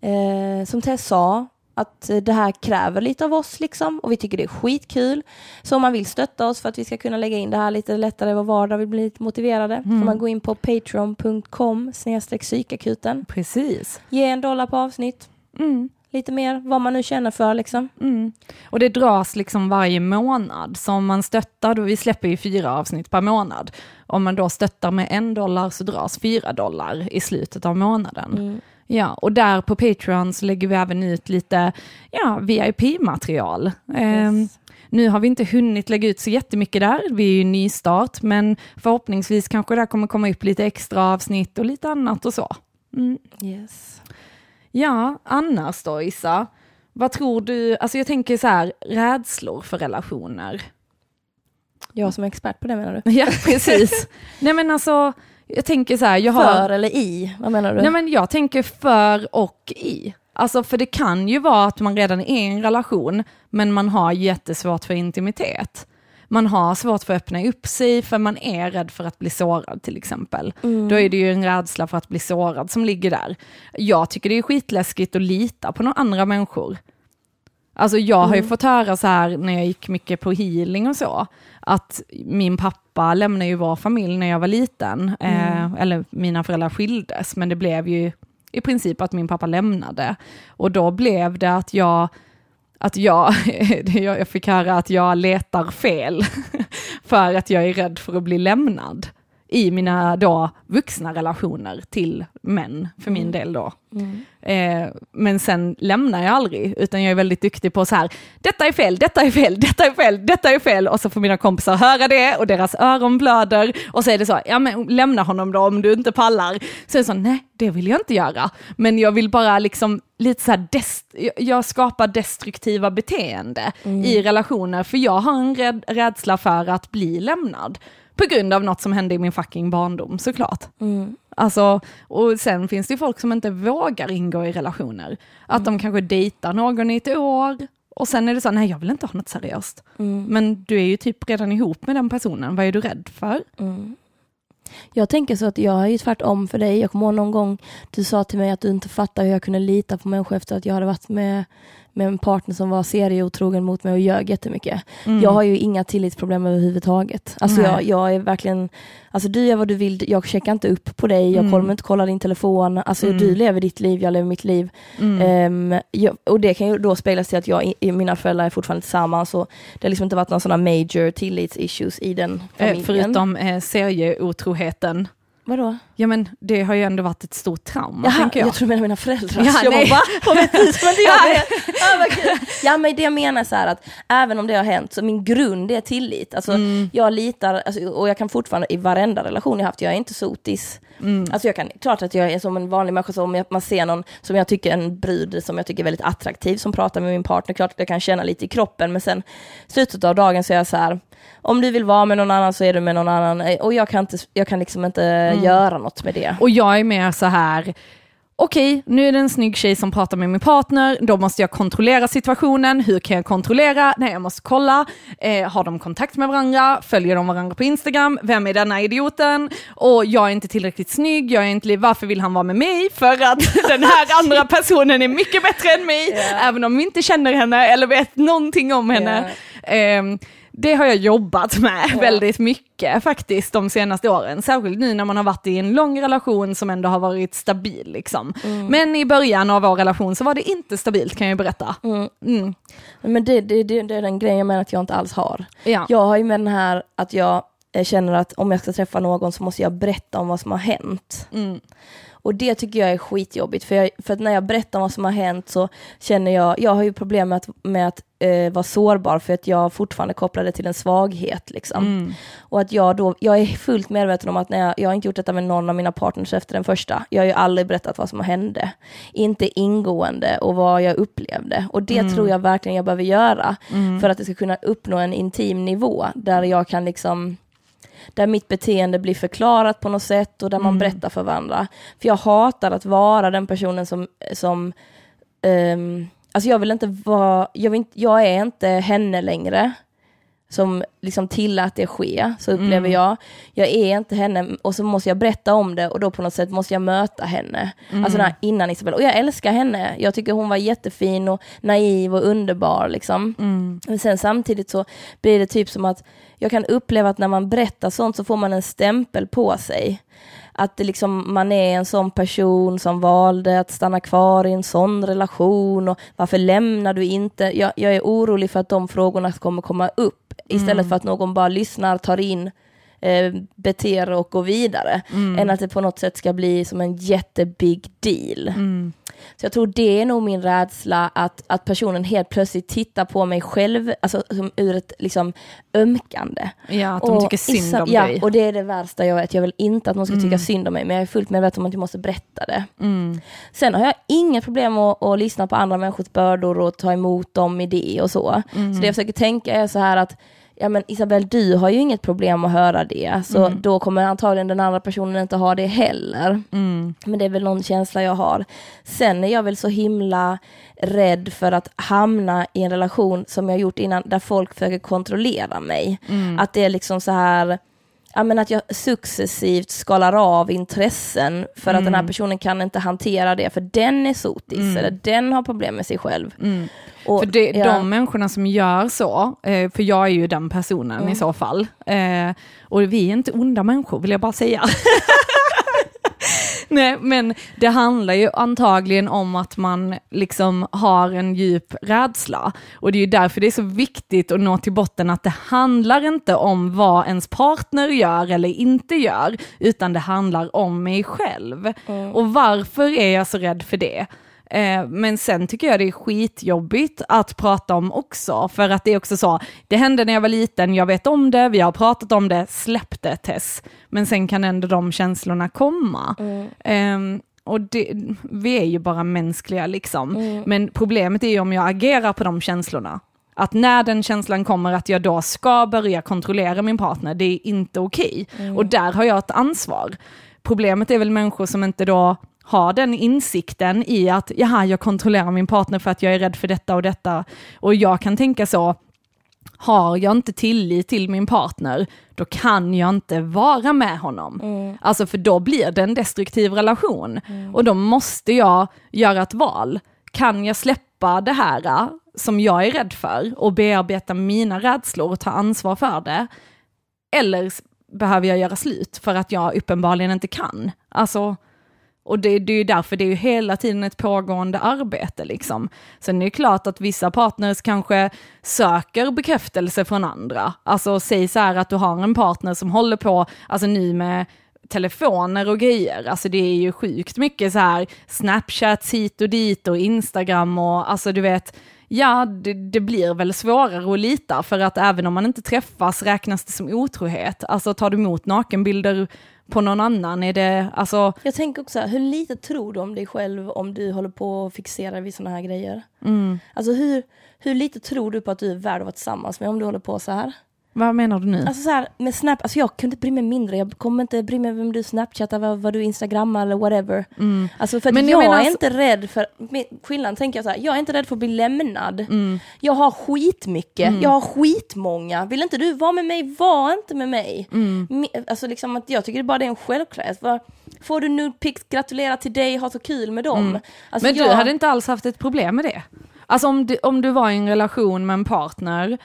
Eh, som Tess sa, att det här kräver lite av oss liksom och vi tycker det är skitkul. Så om man vill stötta oss för att vi ska kunna lägga in det här lite lättare i vår vardag, vi blir lite motiverade, mm. får man gå in på patreon.com psykakuten. Precis. Ge en dollar på avsnitt. Mm. Lite mer vad man nu känner för liksom. Mm. Och det dras liksom varje månad, så om man stöttar, då vi släpper ju fyra avsnitt per månad, om man då stöttar med en dollar så dras fyra dollar i slutet av månaden. Ja, och där på Patreon så lägger vi även ut lite ja, VIP-material. Yes. Um, nu har vi inte hunnit lägga ut så jättemycket där, vi är ju nystart, men förhoppningsvis kanske det kommer komma upp lite extra avsnitt och lite annat och så. Mm. Yes. Ja, annars då Issa, vad tror du, alltså jag tänker så här, rädslor för relationer. Jag som är expert på det menar du? Ja, precis. Nej men alltså, jag tänker så här, jag har... För eller i? Vad menar du? Nej men jag tänker för och i. Alltså för det kan ju vara att man redan är i en relation, men man har jättesvårt för intimitet. Man har svårt för att öppna upp sig för man är rädd för att bli sårad till exempel. Mm. Då är det ju en rädsla för att bli sårad som ligger där. Jag tycker det är skitläskigt att lita på några andra människor. Alltså jag har ju mm. fått höra så här när jag gick mycket på healing och så, att min pappa lämnade ju vår familj när jag var liten, mm. eh, eller mina föräldrar skildes, men det blev ju i princip att min pappa lämnade. Och då blev det att jag, att jag, jag fick höra att jag letar fel, för att jag är rädd för att bli lämnad i mina då vuxna relationer till män, för min mm. del då. Mm. Eh, men sen lämnar jag aldrig, utan jag är väldigt duktig på så här, detta är fel, detta är fel, detta är fel, detta är fel, och så får mina kompisar höra det och deras öron blöder och så är det så, ja men lämna honom då om du inte pallar. Så är det så, nej det vill jag inte göra, men jag vill bara liksom lite så här, dest- jag skapar destruktiva beteende mm. i relationer, för jag har en räd- rädsla för att bli lämnad. På grund av något som hände i min fucking barndom såklart. Mm. Alltså, och sen finns det folk som inte vågar ingå i relationer. Att mm. de kanske dejtar någon i ett år och sen är det så, nej jag vill inte ha något seriöst. Mm. Men du är ju typ redan ihop med den personen, vad är du rädd för? Mm. Jag tänker så att jag är ju tvärtom för dig. Jag kommer ihåg någon gång du sa till mig att du inte fattar hur jag kunde lita på människor efter att jag hade varit med med en partner som var serieotrogen mot mig och ljög jättemycket. Mm. Jag har ju inga tillitsproblem överhuvudtaget. Alltså jag, jag, är verkligen, alltså du gör vad du vill, jag checkar inte upp på dig, jag mm. kommer inte kolla din telefon, alltså mm. du lever ditt liv, jag lever mitt liv. Um, jag, och det kan ju då speglas till att jag, mina föräldrar är fortfarande tillsammans och det har liksom inte varit några sådana major tillitsissues i den eh, familjen. Förutom eh, serieotroheten. Vadå? Ja men det har ju ändå varit ett stort trauma Jaha, tänker jag. Jag tror du menar mina föräldrar. Ja, jag nej. bara va? Det gör det. ja men det jag menar så här att även om det har hänt så min grund är tillit. Alltså mm. jag litar, alltså, och jag kan fortfarande i varenda relation jag haft, jag är inte sotis. Mm. Alltså jag kan, klart att jag är som en vanlig människa, så om man ser någon som jag tycker, en brud som jag tycker är väldigt attraktiv som pratar med min partner, klart att jag kan känna lite i kroppen men sen slutet av dagen så är jag så här, om du vill vara med någon annan så är du med någon annan och jag kan, inte, jag kan liksom inte mm. Göra något med det. Och jag är mer så här, okej, nu är det en snygg tjej som pratar med min partner, då måste jag kontrollera situationen, hur kan jag kontrollera? Nej, jag måste kolla, eh, har de kontakt med varandra, följer de varandra på Instagram, vem är denna idioten? Och jag är inte tillräckligt snygg, jag är inte, varför vill han vara med mig? För att den här andra personen är mycket bättre än mig, yeah. även om vi inte känner henne eller vet någonting om henne. Yeah. Eh, det har jag jobbat med ja. väldigt mycket faktiskt de senaste åren. Särskilt nu när man har varit i en lång relation som ändå har varit stabil. Liksom. Mm. Men i början av vår relation så var det inte stabilt kan jag berätta. Mm. Mm. Men det, det, det, det, är den grejen jag menar att jag inte alls har. Ja. Jag har ju med den här att jag känner att om jag ska träffa någon så måste jag berätta om vad som har hänt. Och det tycker jag är skitjobbigt, för, jag, för att när jag berättar vad som har hänt så känner jag, jag har ju problem med att, med att eh, vara sårbar för att jag fortfarande kopplar det till en svaghet. Liksom. Mm. Och att jag då, jag är fullt medveten om att när jag, jag har inte gjort detta med någon av mina partners efter den första. Jag har ju aldrig berättat vad som hände. Inte ingående och vad jag upplevde. Och det mm. tror jag verkligen jag behöver göra mm. för att det ska kunna uppnå en intim nivå där jag kan liksom där mitt beteende blir förklarat på något sätt och där man mm. berättar för varandra. För jag hatar att vara den personen som, som um, alltså jag vill inte vara, jag, vill inte, jag är inte henne längre som liksom tillät det ske, så upplever mm. jag. Jag är inte henne och så måste jag berätta om det och då på något sätt måste jag möta henne. Mm. Alltså här, innan Isabella. Och jag älskar henne. Jag tycker hon var jättefin och naiv och underbar. Liksom. Mm. Men sen samtidigt så blir det typ som att jag kan uppleva att när man berättar sånt så får man en stämpel på sig att det liksom, man är en sån person som valde att stanna kvar i en sån relation och varför lämnar du inte? Jag, jag är orolig för att de frågorna kommer komma upp istället mm. för att någon bara lyssnar, tar in eh, beter och går vidare. Mm. Än att det på något sätt ska bli som en jättebig deal. Mm. Så jag tror det är nog min rädsla att, att personen helt plötsligt tittar på mig själv, alltså som ur ett liksom ömkande. Ja, att de och tycker synd om ja, dig. och det är det värsta jag vet. Jag vill inte att någon ska tycka mm. synd om mig, men jag är fullt medveten om att jag måste berätta det. Mm. Sen har jag inga problem att, att lyssna på andra människors bördor och ta emot dem i det och så. Mm. Så det jag försöker tänka är så här att ja men Isabel du har ju inget problem att höra det, så mm. då kommer antagligen den andra personen inte ha det heller. Mm. Men det är väl någon känsla jag har. Sen är jag väl så himla rädd för att hamna i en relation som jag gjort innan, där folk försöker kontrollera mig. Mm. Att det är liksom så här, ja, men att jag successivt skalar av intressen för mm. att den här mm. personen kan inte hantera det, för den är sotis, mm. eller den har problem med sig själv. Mm. Och, för det, ja. de människorna som gör så, eh, för jag är ju den personen i mm. så fall, eh, och vi är inte onda människor vill jag bara säga. Nej, men det handlar ju antagligen om att man liksom har en djup rädsla. Och det är ju därför det är så viktigt att nå till botten att det handlar inte om vad ens partner gör eller inte gör, utan det handlar om mig själv. Mm. Och varför är jag så rädd för det? Eh, men sen tycker jag det är skitjobbigt att prata om också, för att det är också så, det hände när jag var liten, jag vet om det, vi har pratat om det, släpp det Tess. Men sen kan ändå de känslorna komma. Mm. Um, och det, vi är ju bara mänskliga liksom. Mm. Men problemet är ju om jag agerar på de känslorna. Att när den känslan kommer att jag då ska börja kontrollera min partner, det är inte okej. Okay. Mm. Och där har jag ett ansvar. Problemet är väl människor som inte då ha den insikten i att jaha, jag kontrollerar min partner för att jag är rädd för detta och detta. Och jag kan tänka så, har jag inte tillit till min partner, då kan jag inte vara med honom. Mm. Alltså för då blir det en destruktiv relation. Mm. Och då måste jag göra ett val. Kan jag släppa det här äh, som jag är rädd för och bearbeta mina rädslor och ta ansvar för det? Eller behöver jag göra slut för att jag uppenbarligen inte kan? Alltså, och det, det är ju därför det är ju hela tiden ett pågående arbete. Liksom. Sen är det klart att vissa partners kanske söker bekräftelse från andra. Alltså säg så här att du har en partner som håller på, alltså nu med telefoner och grejer. Alltså det är ju sjukt mycket så här Snapchats hit och dit och Instagram och alltså du vet, ja det, det, blir väl svårare att lita för att även om man inte träffas räknas det som otrohet. Alltså tar du emot nakenbilder på någon annan? Är det, alltså... Jag tänker också, hur lite tror du om dig själv om du håller på och fixerar vid sådana här grejer? Mm. Alltså hur, hur lite tror du på att du är värd att vara tillsammans med om du håller på så här? Vad menar du nu? Alltså så här, med Snap, alltså jag kunde inte bry mig mindre. Jag kommer inte bry mig vem du snapchattar, vad, vad du instagrammar eller whatever. Mm. Alltså för Men jag, jag är alltså- inte rädd för, skillnaden tänker jag så här, jag är inte rädd för att bli lämnad. Mm. Jag har skitmycket, jag har skitmånga. Vill inte du vara med mig, var inte med mig. Mm. Alltså liksom att jag tycker bara det är en självklarhet. Får du nude pics, gratulera till dig, ha så kul med dem. Alltså Men jag, du hade inte alls haft ett problem med det? Alltså om du, om du var i en relation med en partner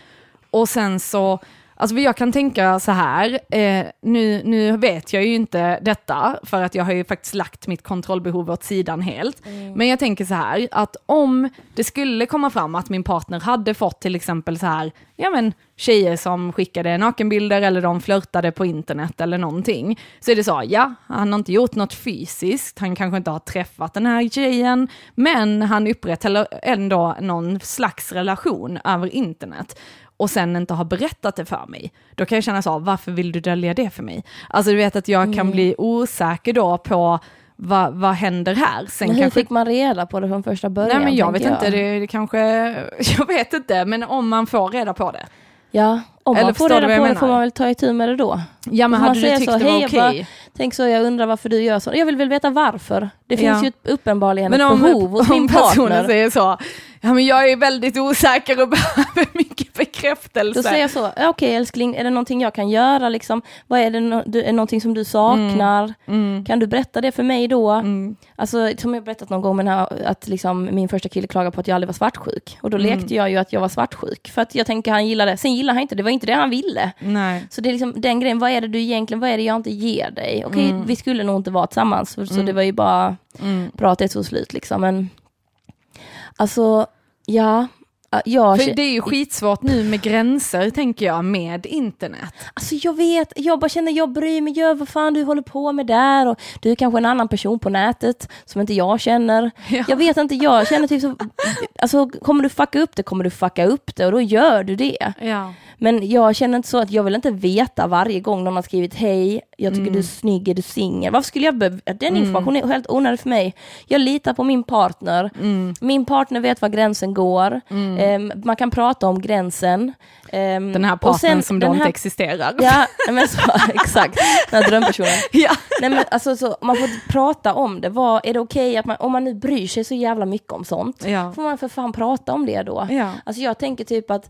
och sen så, alltså jag kan tänka så här, eh, nu, nu vet jag ju inte detta för att jag har ju faktiskt lagt mitt kontrollbehov åt sidan helt. Men jag tänker så här, att om det skulle komma fram att min partner hade fått till exempel så här, ja men tjejer som skickade nakenbilder eller de flörtade på internet eller någonting. Så är det så, ja, han har inte gjort något fysiskt, han kanske inte har träffat den här tjejen, men han upprätthåller ändå någon slags relation över internet och sen inte har berättat det för mig, då kan jag känna så, varför vill du dölja det för mig? Alltså du vet att jag kan bli osäker då på vad, vad händer här? Sen hur kanske fick man reda på det från första början? Nej men jag vet tänker inte, det, det kanske, jag vet inte, men om man får reda på det. Ja, om Eller man får du vad reda jag på det får man väl ta itu med det då. Ja men hade du tyckt så, det var "Hej, okej? jag bara- Tänk så, jag undrar varför du gör så. Jag vill väl veta varför. Det finns Ja. ju uppenbarligen Men ett om, behov hos min om personen partner. säger så, ja men jag är väldigt osäker och behöver mycket bekräftelse. Då säger jag så, "Ja, okej älskling, är det någonting jag kan göra liksom? Vad är det, no- är det någonting som du saknar? Mm. Kan du berätta det för mig då? Mm. Alltså som jag berättat någon gång, men här, att liksom, min första kille klagade på att jag aldrig var svartsjuk. Och då Mm. lekte jag ju att jag var svartsjuk. För att jag tänker han gillade, sen gillade han inte, det var inte det han ville. Nej. Så det är liksom den grejen, vad är det du egentligen, vad är det jag inte ger dig? Okej, vi skulle nog inte vara tillsammans, så, så det var ju bara Mm. bra att det tog slut liksom. Men alltså, ja. Jag, För det är ju skitsvårt nu med gränser, tänker jag, med internet. alltså jag vet, jag bara känner, jag bryr mig, gör vad fan du håller på med där. Och du är kanske en annan person på nätet som inte jag känner. Ja. Jag vet inte, jag känner typ så, alltså kommer du fucka upp det, kommer du fucka upp det och då gör du det. Ja. Men jag känner inte så att jag vill inte veta varje gång någon har skrivit hej, jag tycker du är snygg, är du singel? Varför skulle jag behöva, den informationen är helt onödig för mig. Jag litar på min partner, min partner vet var gränsen går, Ehm, man kan prata om gränsen. Ehm, Den här partnern sen som då här- inte existerar. Ja, men så, exakt, den här drömpersonen. Ja. Nej men alltså så, man får prata om det, vad, är det okej att man, om man nu bryr sig så jävla mycket om sånt, Ja. får man för fan prata om det då. Ja. Alltså jag tänker typ att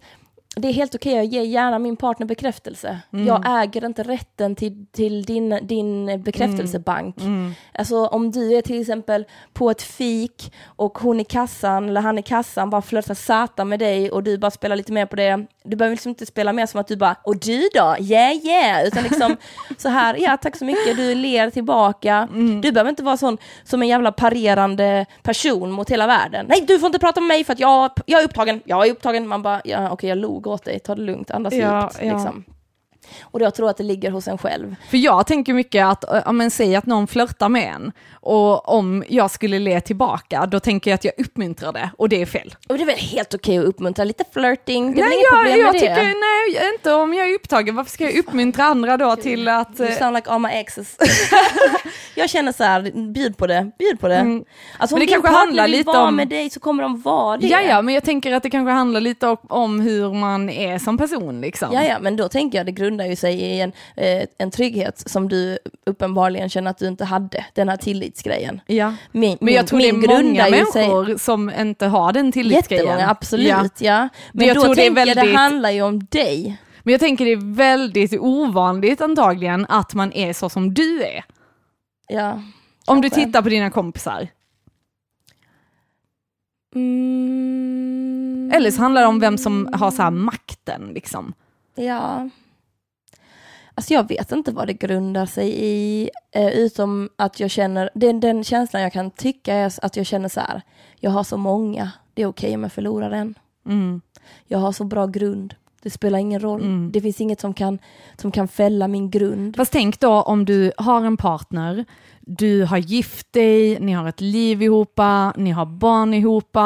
det är helt okej, jag ger gärna min partner bekräftelse. Mm. Jag äger inte rätten till, till din, din bekräftelsebank. Mm. Alltså om du är till exempel på ett fik och hon i kassan, eller han i kassan bara flörtar satan med dig och du bara spelar lite mer på det. Du behöver liksom inte spela mer som att du bara, och du då? Yeah yeah! Utan liksom så här, ja tack så mycket, du ler tillbaka. Mm. Du behöver inte vara sån som en jävla parerande person mot hela världen. Nej, du får inte prata med mig för att jag, jag är upptagen, jag är upptagen. Man bara, ja okej jag log åt dig, ta det lugnt, andas Ja, djupt. ja. Liksom. Och jag tror att det ligger hos en själv. För jag tänker mycket att, ja men säg att någon flörtar med en och om jag skulle le tillbaka, då tänker jag att jag uppmuntrar det och det är fel. Och det är väl helt okej att uppmuntra lite flirting, det är väl Nej, inget jag, problem jag med det. tycker, nej, inte om jag är upptagen. Varför ska jag uppmuntra andra då till att... You eh, sound like all my exes. jag känner så här, bjud på det, bjud på det. Mm. Alltså om Men det din kanske handlar vill lite vara om- med dig så kommer de vara det. Ja, ja, men jag tänker att det kanske handlar lite om- hur man är som person liksom. Ja, ja, men då tänker jag det grundar ju sig i en, eh, en trygghet som du uppenbarligen känner att du inte hade, den här tillitsgrejen. Ja. Min, Men jag min- tror det är min många sig- människor som inte har den tillitsgrejen. Jättemånga, absolut. Ja. Ja. Men jag då tror det är jag det väldigt- handlar ju om dig. Men jag tänker det är väldigt ovanligt antagligen att man är så som du är. Ja. Om du tittar på dina kompisar. Mm. Eller så handlar det om vem som har så här makten liksom. Ja. Alltså jag vet inte vad det grundar sig i, eh, utom att jag känner, den, den känslan jag kan tycka är att jag känner så här, jag har så många, det är okej om jag förlorar en. Mm. Jag har så bra grund, det spelar ingen roll. Mm. Det finns inget som kan, som kan fälla min grund. Fast tänk då om du har en partner, du har gift dig, ni har ett liv ihop, ni har barn ihop.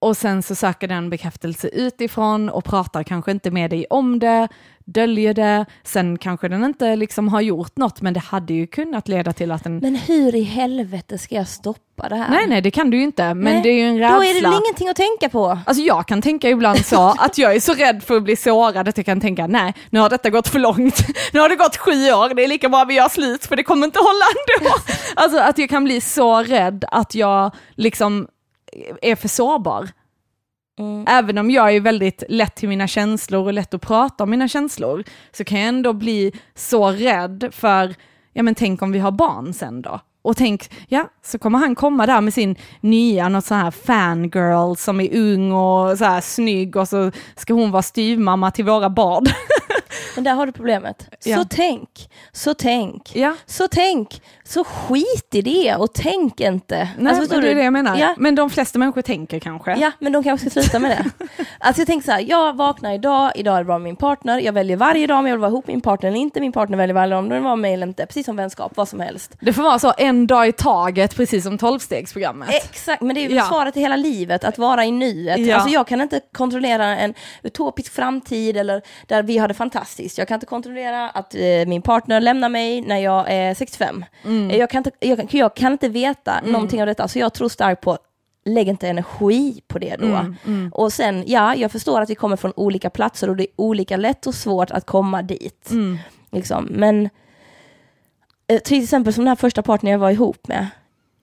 och sen så söker den bekräftelse utifrån och pratar kanske inte med dig om det, döljer det, sen kanske den inte liksom har gjort något, men det hade ju kunnat leda till att den... Men hur i helvete ska jag stoppa det här? Nej, nej, det kan du ju inte, men Nej, det är ju en rädsla. Då är det väl ingenting att tänka på? Alltså jag kan tänka ibland så att jag är så rädd för att bli sårad att jag kan tänka nej, nu har detta gått för långt. Nu har det gått sju år, det är lika bra vi gör slut för det kommer inte hålla ändå. Alltså att jag kan bli så rädd att jag liksom är för sårbar. Mm. Även om jag är väldigt lätt till mina känslor och lätt att prata om mina känslor, så kan jag ändå bli så rädd för, ja men tänk om vi har barn sen då? Och tänk, ja, så kommer han komma där med sin nya, något sån här fangirl som är ung och så här snygg och så ska hon vara styvmamma till våra barn. Men där har du problemet. Ja. Så tänk, så tänk, ja, så tänk, så skit i det och tänk inte. nej, Alltså, men det är det jag menar. Ja. Men de flesta människor tänker kanske. Ja, men de kanske ska sluta med det. Alltså jag tänker så här, jag vaknar idag, idag är det bra med min partner, jag väljer varje dag om jag vill vara ihop med min partner eller inte, min partner väljer varje dag om den var med eller inte, precis som vänskap, vad som helst. Det får vara så en dag i taget, precis som tolvstegsprogrammet. Exakt, men det är ju Ja. svaret i hela livet, att vara i nuet. Ja. Alltså jag kan inte kontrollera en utopisk framtid eller där vi har det fantastiskt. Jag kan inte kontrollera att eh, min partner lämnar mig när jag är 65. Mm. Eh, Jag, kan inte, jag, kan- jag kan inte veta någonting av detta, så jag tror starkt på Lägg inte energi på det då. Mm, Och sen, ja, jag förstår att vi kommer från olika platser och det är olika lätt och svårt att komma dit. Mm. Liksom. Men eh, till exempel som den här första partnern jag var ihop med.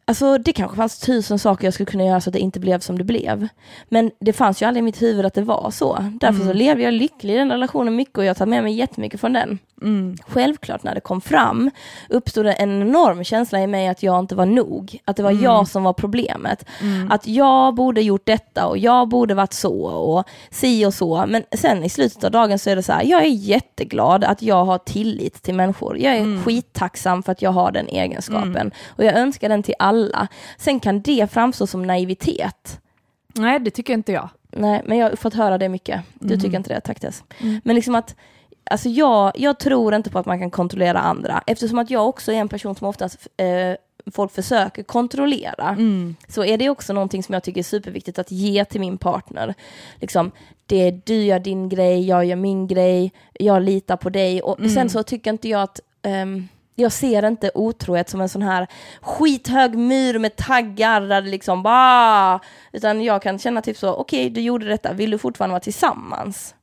Alltså det kanske fanns tusen saker jag skulle kunna göra så att det inte blev som det blev. Men det fanns ju aldrig i mitt huvud att det var så. Därför så lever jag lycklig i den relationen mycket och jag tar med mig jättemycket från den. Självklart när det kom fram uppstod det en enorm känsla i mig att jag inte var nog. Att det var jag som var problemet. Att jag borde gjort detta och jag borde varit så och si och så. Men sen i slutet av dagen så är det så här, jag är jätteglad att jag har tillit till människor. Jag är skittacksam för att jag har den egenskapen. Och jag önskar den till alla. Sen kan det framstå som naivitet. Nej, det tycker inte jag. Nej, men jag har fått höra det mycket. Du tycker inte det, tack Tess. Men liksom att, alltså jag, jag tror inte på att man kan kontrollera andra, eftersom att jag också är en person som oftast eh, folk försöker kontrollera, så är det också någonting som jag tycker är superviktigt att ge till min partner. Liksom, det är du gör din grej, jag gör min grej, jag litar på dig. Och sen så tycker inte jag att ehm, jag ser inte otrohet som en sån här skithög mur med taggar där det liksom bara... Utan jag kan känna typ så, okej du gjorde detta, vill du fortfarande vara tillsammans?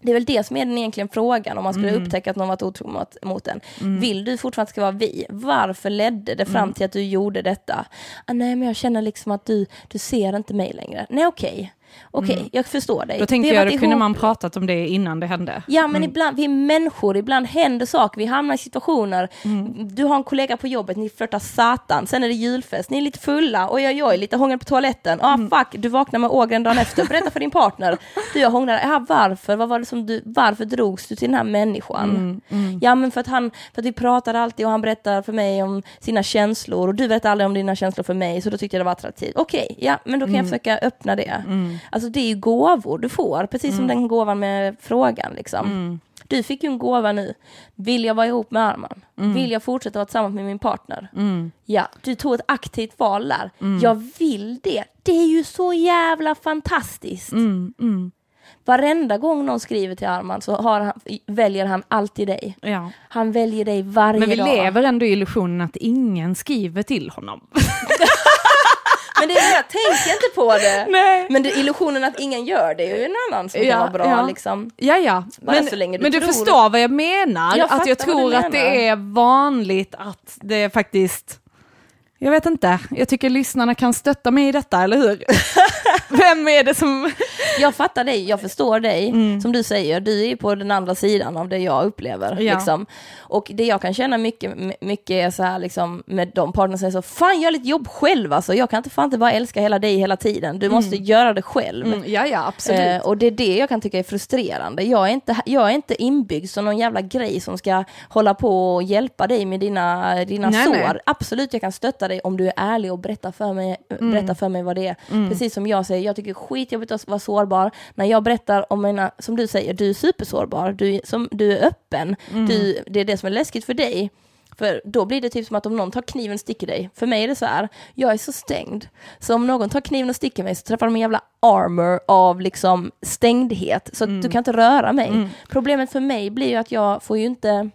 Det är väl det som är den egentligen frågan om man skulle upptäcka att någon varit otrogen mot, mot en. Vill du fortfarande ska vara vi? Varför ledde det fram till att du gjorde detta? Ah, nej men jag känner liksom att du, du ser inte mig längre. Nej okej, okej jag förstår dig. Då tänker jag, då kunde man pratat om det innan det hände. Ja men ibland, vi är människor, ibland händer saker, vi hamnar i situationer. Du har en kollega på jobbet, ni flörtar satan, sen är det julfest, ni är lite fulla, oj oj oj, lite hångel på toaletten, ah fuck, du vaknar med ågren dagen efter, berätta för din partner. Du jag hånglade, ja varför, vad var det som du, varför drogs du till den här människan? Ja men för att han, för att vi pratar alltid och han berättar för mig om sina känslor och du berättar aldrig om dina känslor för mig, så då tyckte jag det var attraktivt. Okej, ja men då kan jag försöka öppna det. Alltså det är ju gåvor du får, precis som den gåvan med frågan liksom. Du fick ju en gåva nu. Vill jag vara ihop med Arman? Vill jag fortsätta vara tillsammans med min partner? Ja, du tog ett aktivt val där. Jag vill det. Det är ju så jävla fantastiskt. Varenda gång någon skriver till Arman så han, väljer han alltid dig. Ja. Han väljer dig varje Men vi dag. lever ändå i illusionen att ingen skriver till honom. Men det är, jag tänker inte på det. Nej. Men det, illusionen att ingen gör det är ju en annan som Ja, kan vara bra. ja. Liksom. Ja, ja. Bara Men, du men du förstår vad jag menar? Jag att jag tror att det är vanligt att det faktiskt... Jag vet inte, jag tycker lyssnarna kan stötta mig i detta, eller hur? Vem är det som... Jag fattar dig, jag förstår dig. Som du säger, du är på den andra sidan av det jag upplever. Ja. Liksom. Och det jag kan känna mycket, mycket är så här liksom, med de parterna som säger så, fan gör lite jobb själv alltså. Jag kan inte fan inte bara älska hela dig hela tiden. Du måste göra det själv. Mm, ja, ja, absolut. Eh, och det är det jag kan tycka är frustrerande. Jag är, inte, jag är inte inbyggd som någon jävla grej som ska hålla på och hjälpa dig med dina, dina Nej, sår. nej. Absolut, jag kan stötta dig om du är ärlig och berättar för mig, Mm. berättar för mig vad det är. Precis som jag säger, jag tycker skitjobbigt att vara sårbar. När jag berättar om mina, som du säger, du är supersårbar, du, som, du är öppen, Mm. du, det är det som är läskigt för dig. För då blir det typ som att om någon tar kniven och sticker dig, för mig är det så här, jag är så stängd. Så om någon tar kniven och sticker mig så träffar de en jävla armor av liksom stängdhet, så Mm. du kan inte röra mig. Problemet för mig blir ju att jag får ju inte,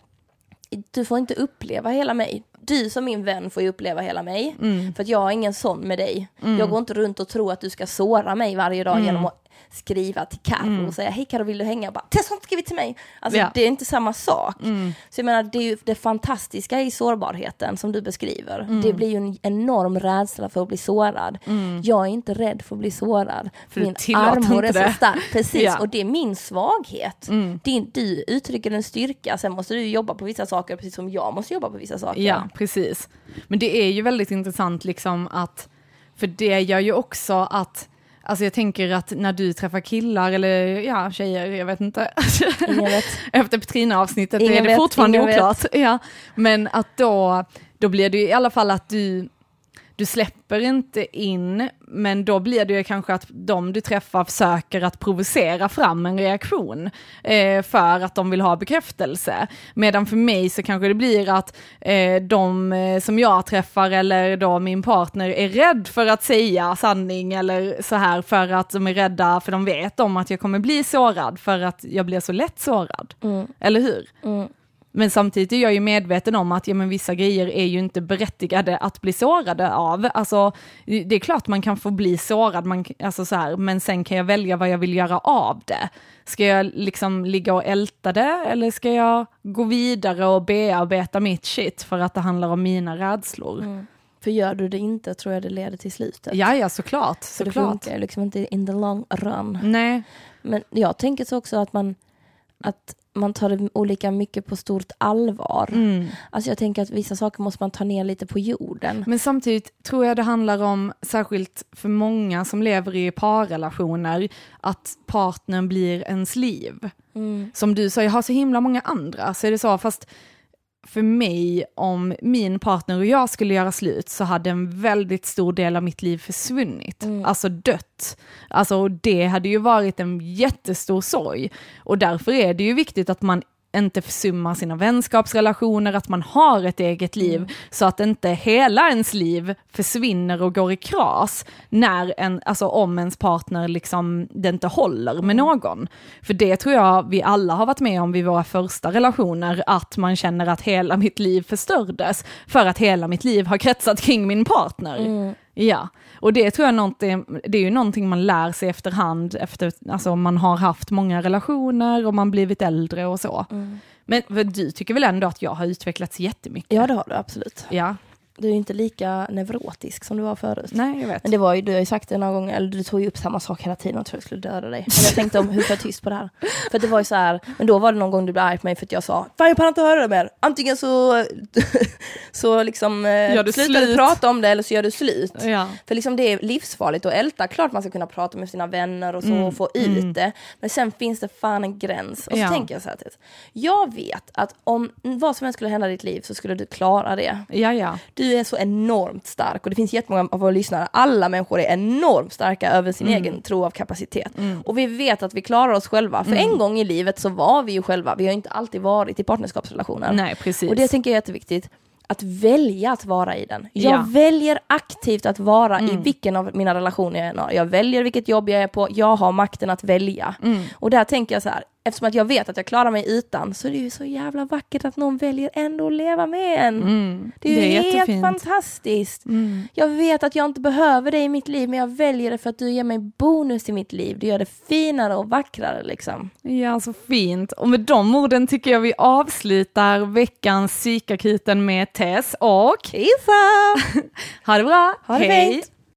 du får inte uppleva hela mig. Du som min vän får ju uppleva hela mig, Mm. för att jag har ingen sån med dig. Jag går inte runt och tror att du ska såra mig varje dag Mm. genom att skriva till Carro och säga hej Carro vill du hänga? Och bara, Tess har inte skrivit till mig. Alltså Ja. det är inte samma sak. Mm. Så jag menar det är ju det fantastiska i sårbarheten som du beskriver. Mm. Det blir ju en enorm rädsla för att bli sårad. Jag är inte rädd för att bli sårad. För min armor är så stark. Precis, Ja. och det är min svaghet. Mm. Din, du uttrycker en styrka, sen måste du jobba på vissa saker precis som jag måste jobba på vissa saker. Ja, precis. Men det är ju väldigt intressant liksom att, för det gör ju också att, alltså jag tänker att när du träffar killar eller ja, tjejer, jag vet inte. Vet. Efter Petrina-avsnittet är det vet, fortfarande oklart. Ja. Men att då, då blir det i alla fall att du, du släpper inte in, men då blir det ju kanske att de du träffar försöker att provocera fram en reaktion eh, för att de vill ha bekräftelse. Medan för mig så kanske det blir att eh, de eh, som jag träffar eller då min partner är rädd för att säga sanning eller så här för att de är rädda för de vet om att jag kommer bli sårad för att jag blir så lätt sårad. Mm. Eller hur? Mm. Men samtidigt är jag ju medveten om att ja, men vissa grejer är ju inte berättigade att bli sårade av. Alltså, det är klart man kan få bli sårad, man, alltså så här, men sen kan jag välja vad jag vill göra av det. Ska jag liksom ligga och älta det eller ska jag gå vidare och bearbeta mitt shit för att det handlar om mina rädslor? Mm. För gör du det inte tror jag det leder till slutet. Ja, ja, såklart. För det funkar liksom inte in the long run. Nej, Men jag tänker så också att man, att man tar det olika mycket på stort allvar. mm. Alltså jag tänker att vissa saker måste man ta ner lite på jorden. Men samtidigt tror jag det handlar om, särskilt för många som lever i parrelationer, att partnern blir ens liv. Mm. Som du sa, jag har så himla många andra, så är det så, fast för mig, om min partner och jag skulle göra slut så hade en väldigt stor del av mitt liv försvunnit, Mm. alltså dött. Alltså och det hade ju varit en jättestor sorg. Och därför är det ju viktigt att man inte försummar sina vänskapsrelationer, att man har ett eget liv, så att inte hela ens liv försvinner och går i kras när en, alltså om ens partner liksom, det inte håller med någon. För det tror jag vi alla har varit med om vid våra första relationer, att man känner att hela mitt liv förstördes, för att hela mitt liv har kretsat kring min partner. Mm. Ja, och det tror jag någonting, det är ju någonting man lär sig efterhand, efter, alltså man har haft många relationer och man blivit äldre och så. Mm. Men du tycker väl ändå att jag har utvecklats jättemycket? Ja det har du absolut. Ja, Du är inte lika neurotisk som du var förut. nej jag vet. Men det var ju, du har ju sagt det några gånger, eller du tog ju upp samma sak hela tiden och tror jag skulle döda dig. Men jag tänkte om hur får jag tyst på det här? För det var ju så här, men då var det någon gång du blev arg på mig för att jag sa, fan jag pallar inte höra det mer. Antingen så, så liksom Gör eh, du slutar du prata om det eller så gör du slut. Ja. För liksom det är livsfarligt att älta, klart man ska kunna prata med sina vänner och så Mm, och få ut mm. det. Men sen finns det fan en gräns. Och så Ja. tänker jag så här, jag vet att om vad som än skulle hända i ditt liv så skulle du klara det. Ja, ja. Du är så enormt stark och det finns jättemånga av våra lyssnare, alla människor är enormt starka över sin Mm. egen tro av kapacitet. Och vi vet att vi klarar oss själva, för en gång i livet så var vi ju själva, vi har inte alltid varit i partnerskapsrelationer. Nej, precis. Och det tänker jag är jätteviktigt. Att välja att vara i den. Jag Ja. väljer aktivt att vara i Mm. vilken av mina relationer jag än har. Jag väljer vilket jobb jag är på, jag har makten att välja. Mm. Och där tänker jag så här, eftersom att jag vet att jag klarar mig utan, så är det ju så jävla vackert att någon väljer ändå att leva med en. Mm. Det är ju helt jättefint. fantastiskt. Mm. Jag vet att jag inte behöver dig i mitt liv, men jag väljer det för att du ger mig bonus i mitt liv. Du gör det finare och vackrare liksom. Ja, så fint. Och med de orden tycker jag vi avslutar veckans psykakuten med Tess och Isa! ha det bra. Ha det Hej! fint.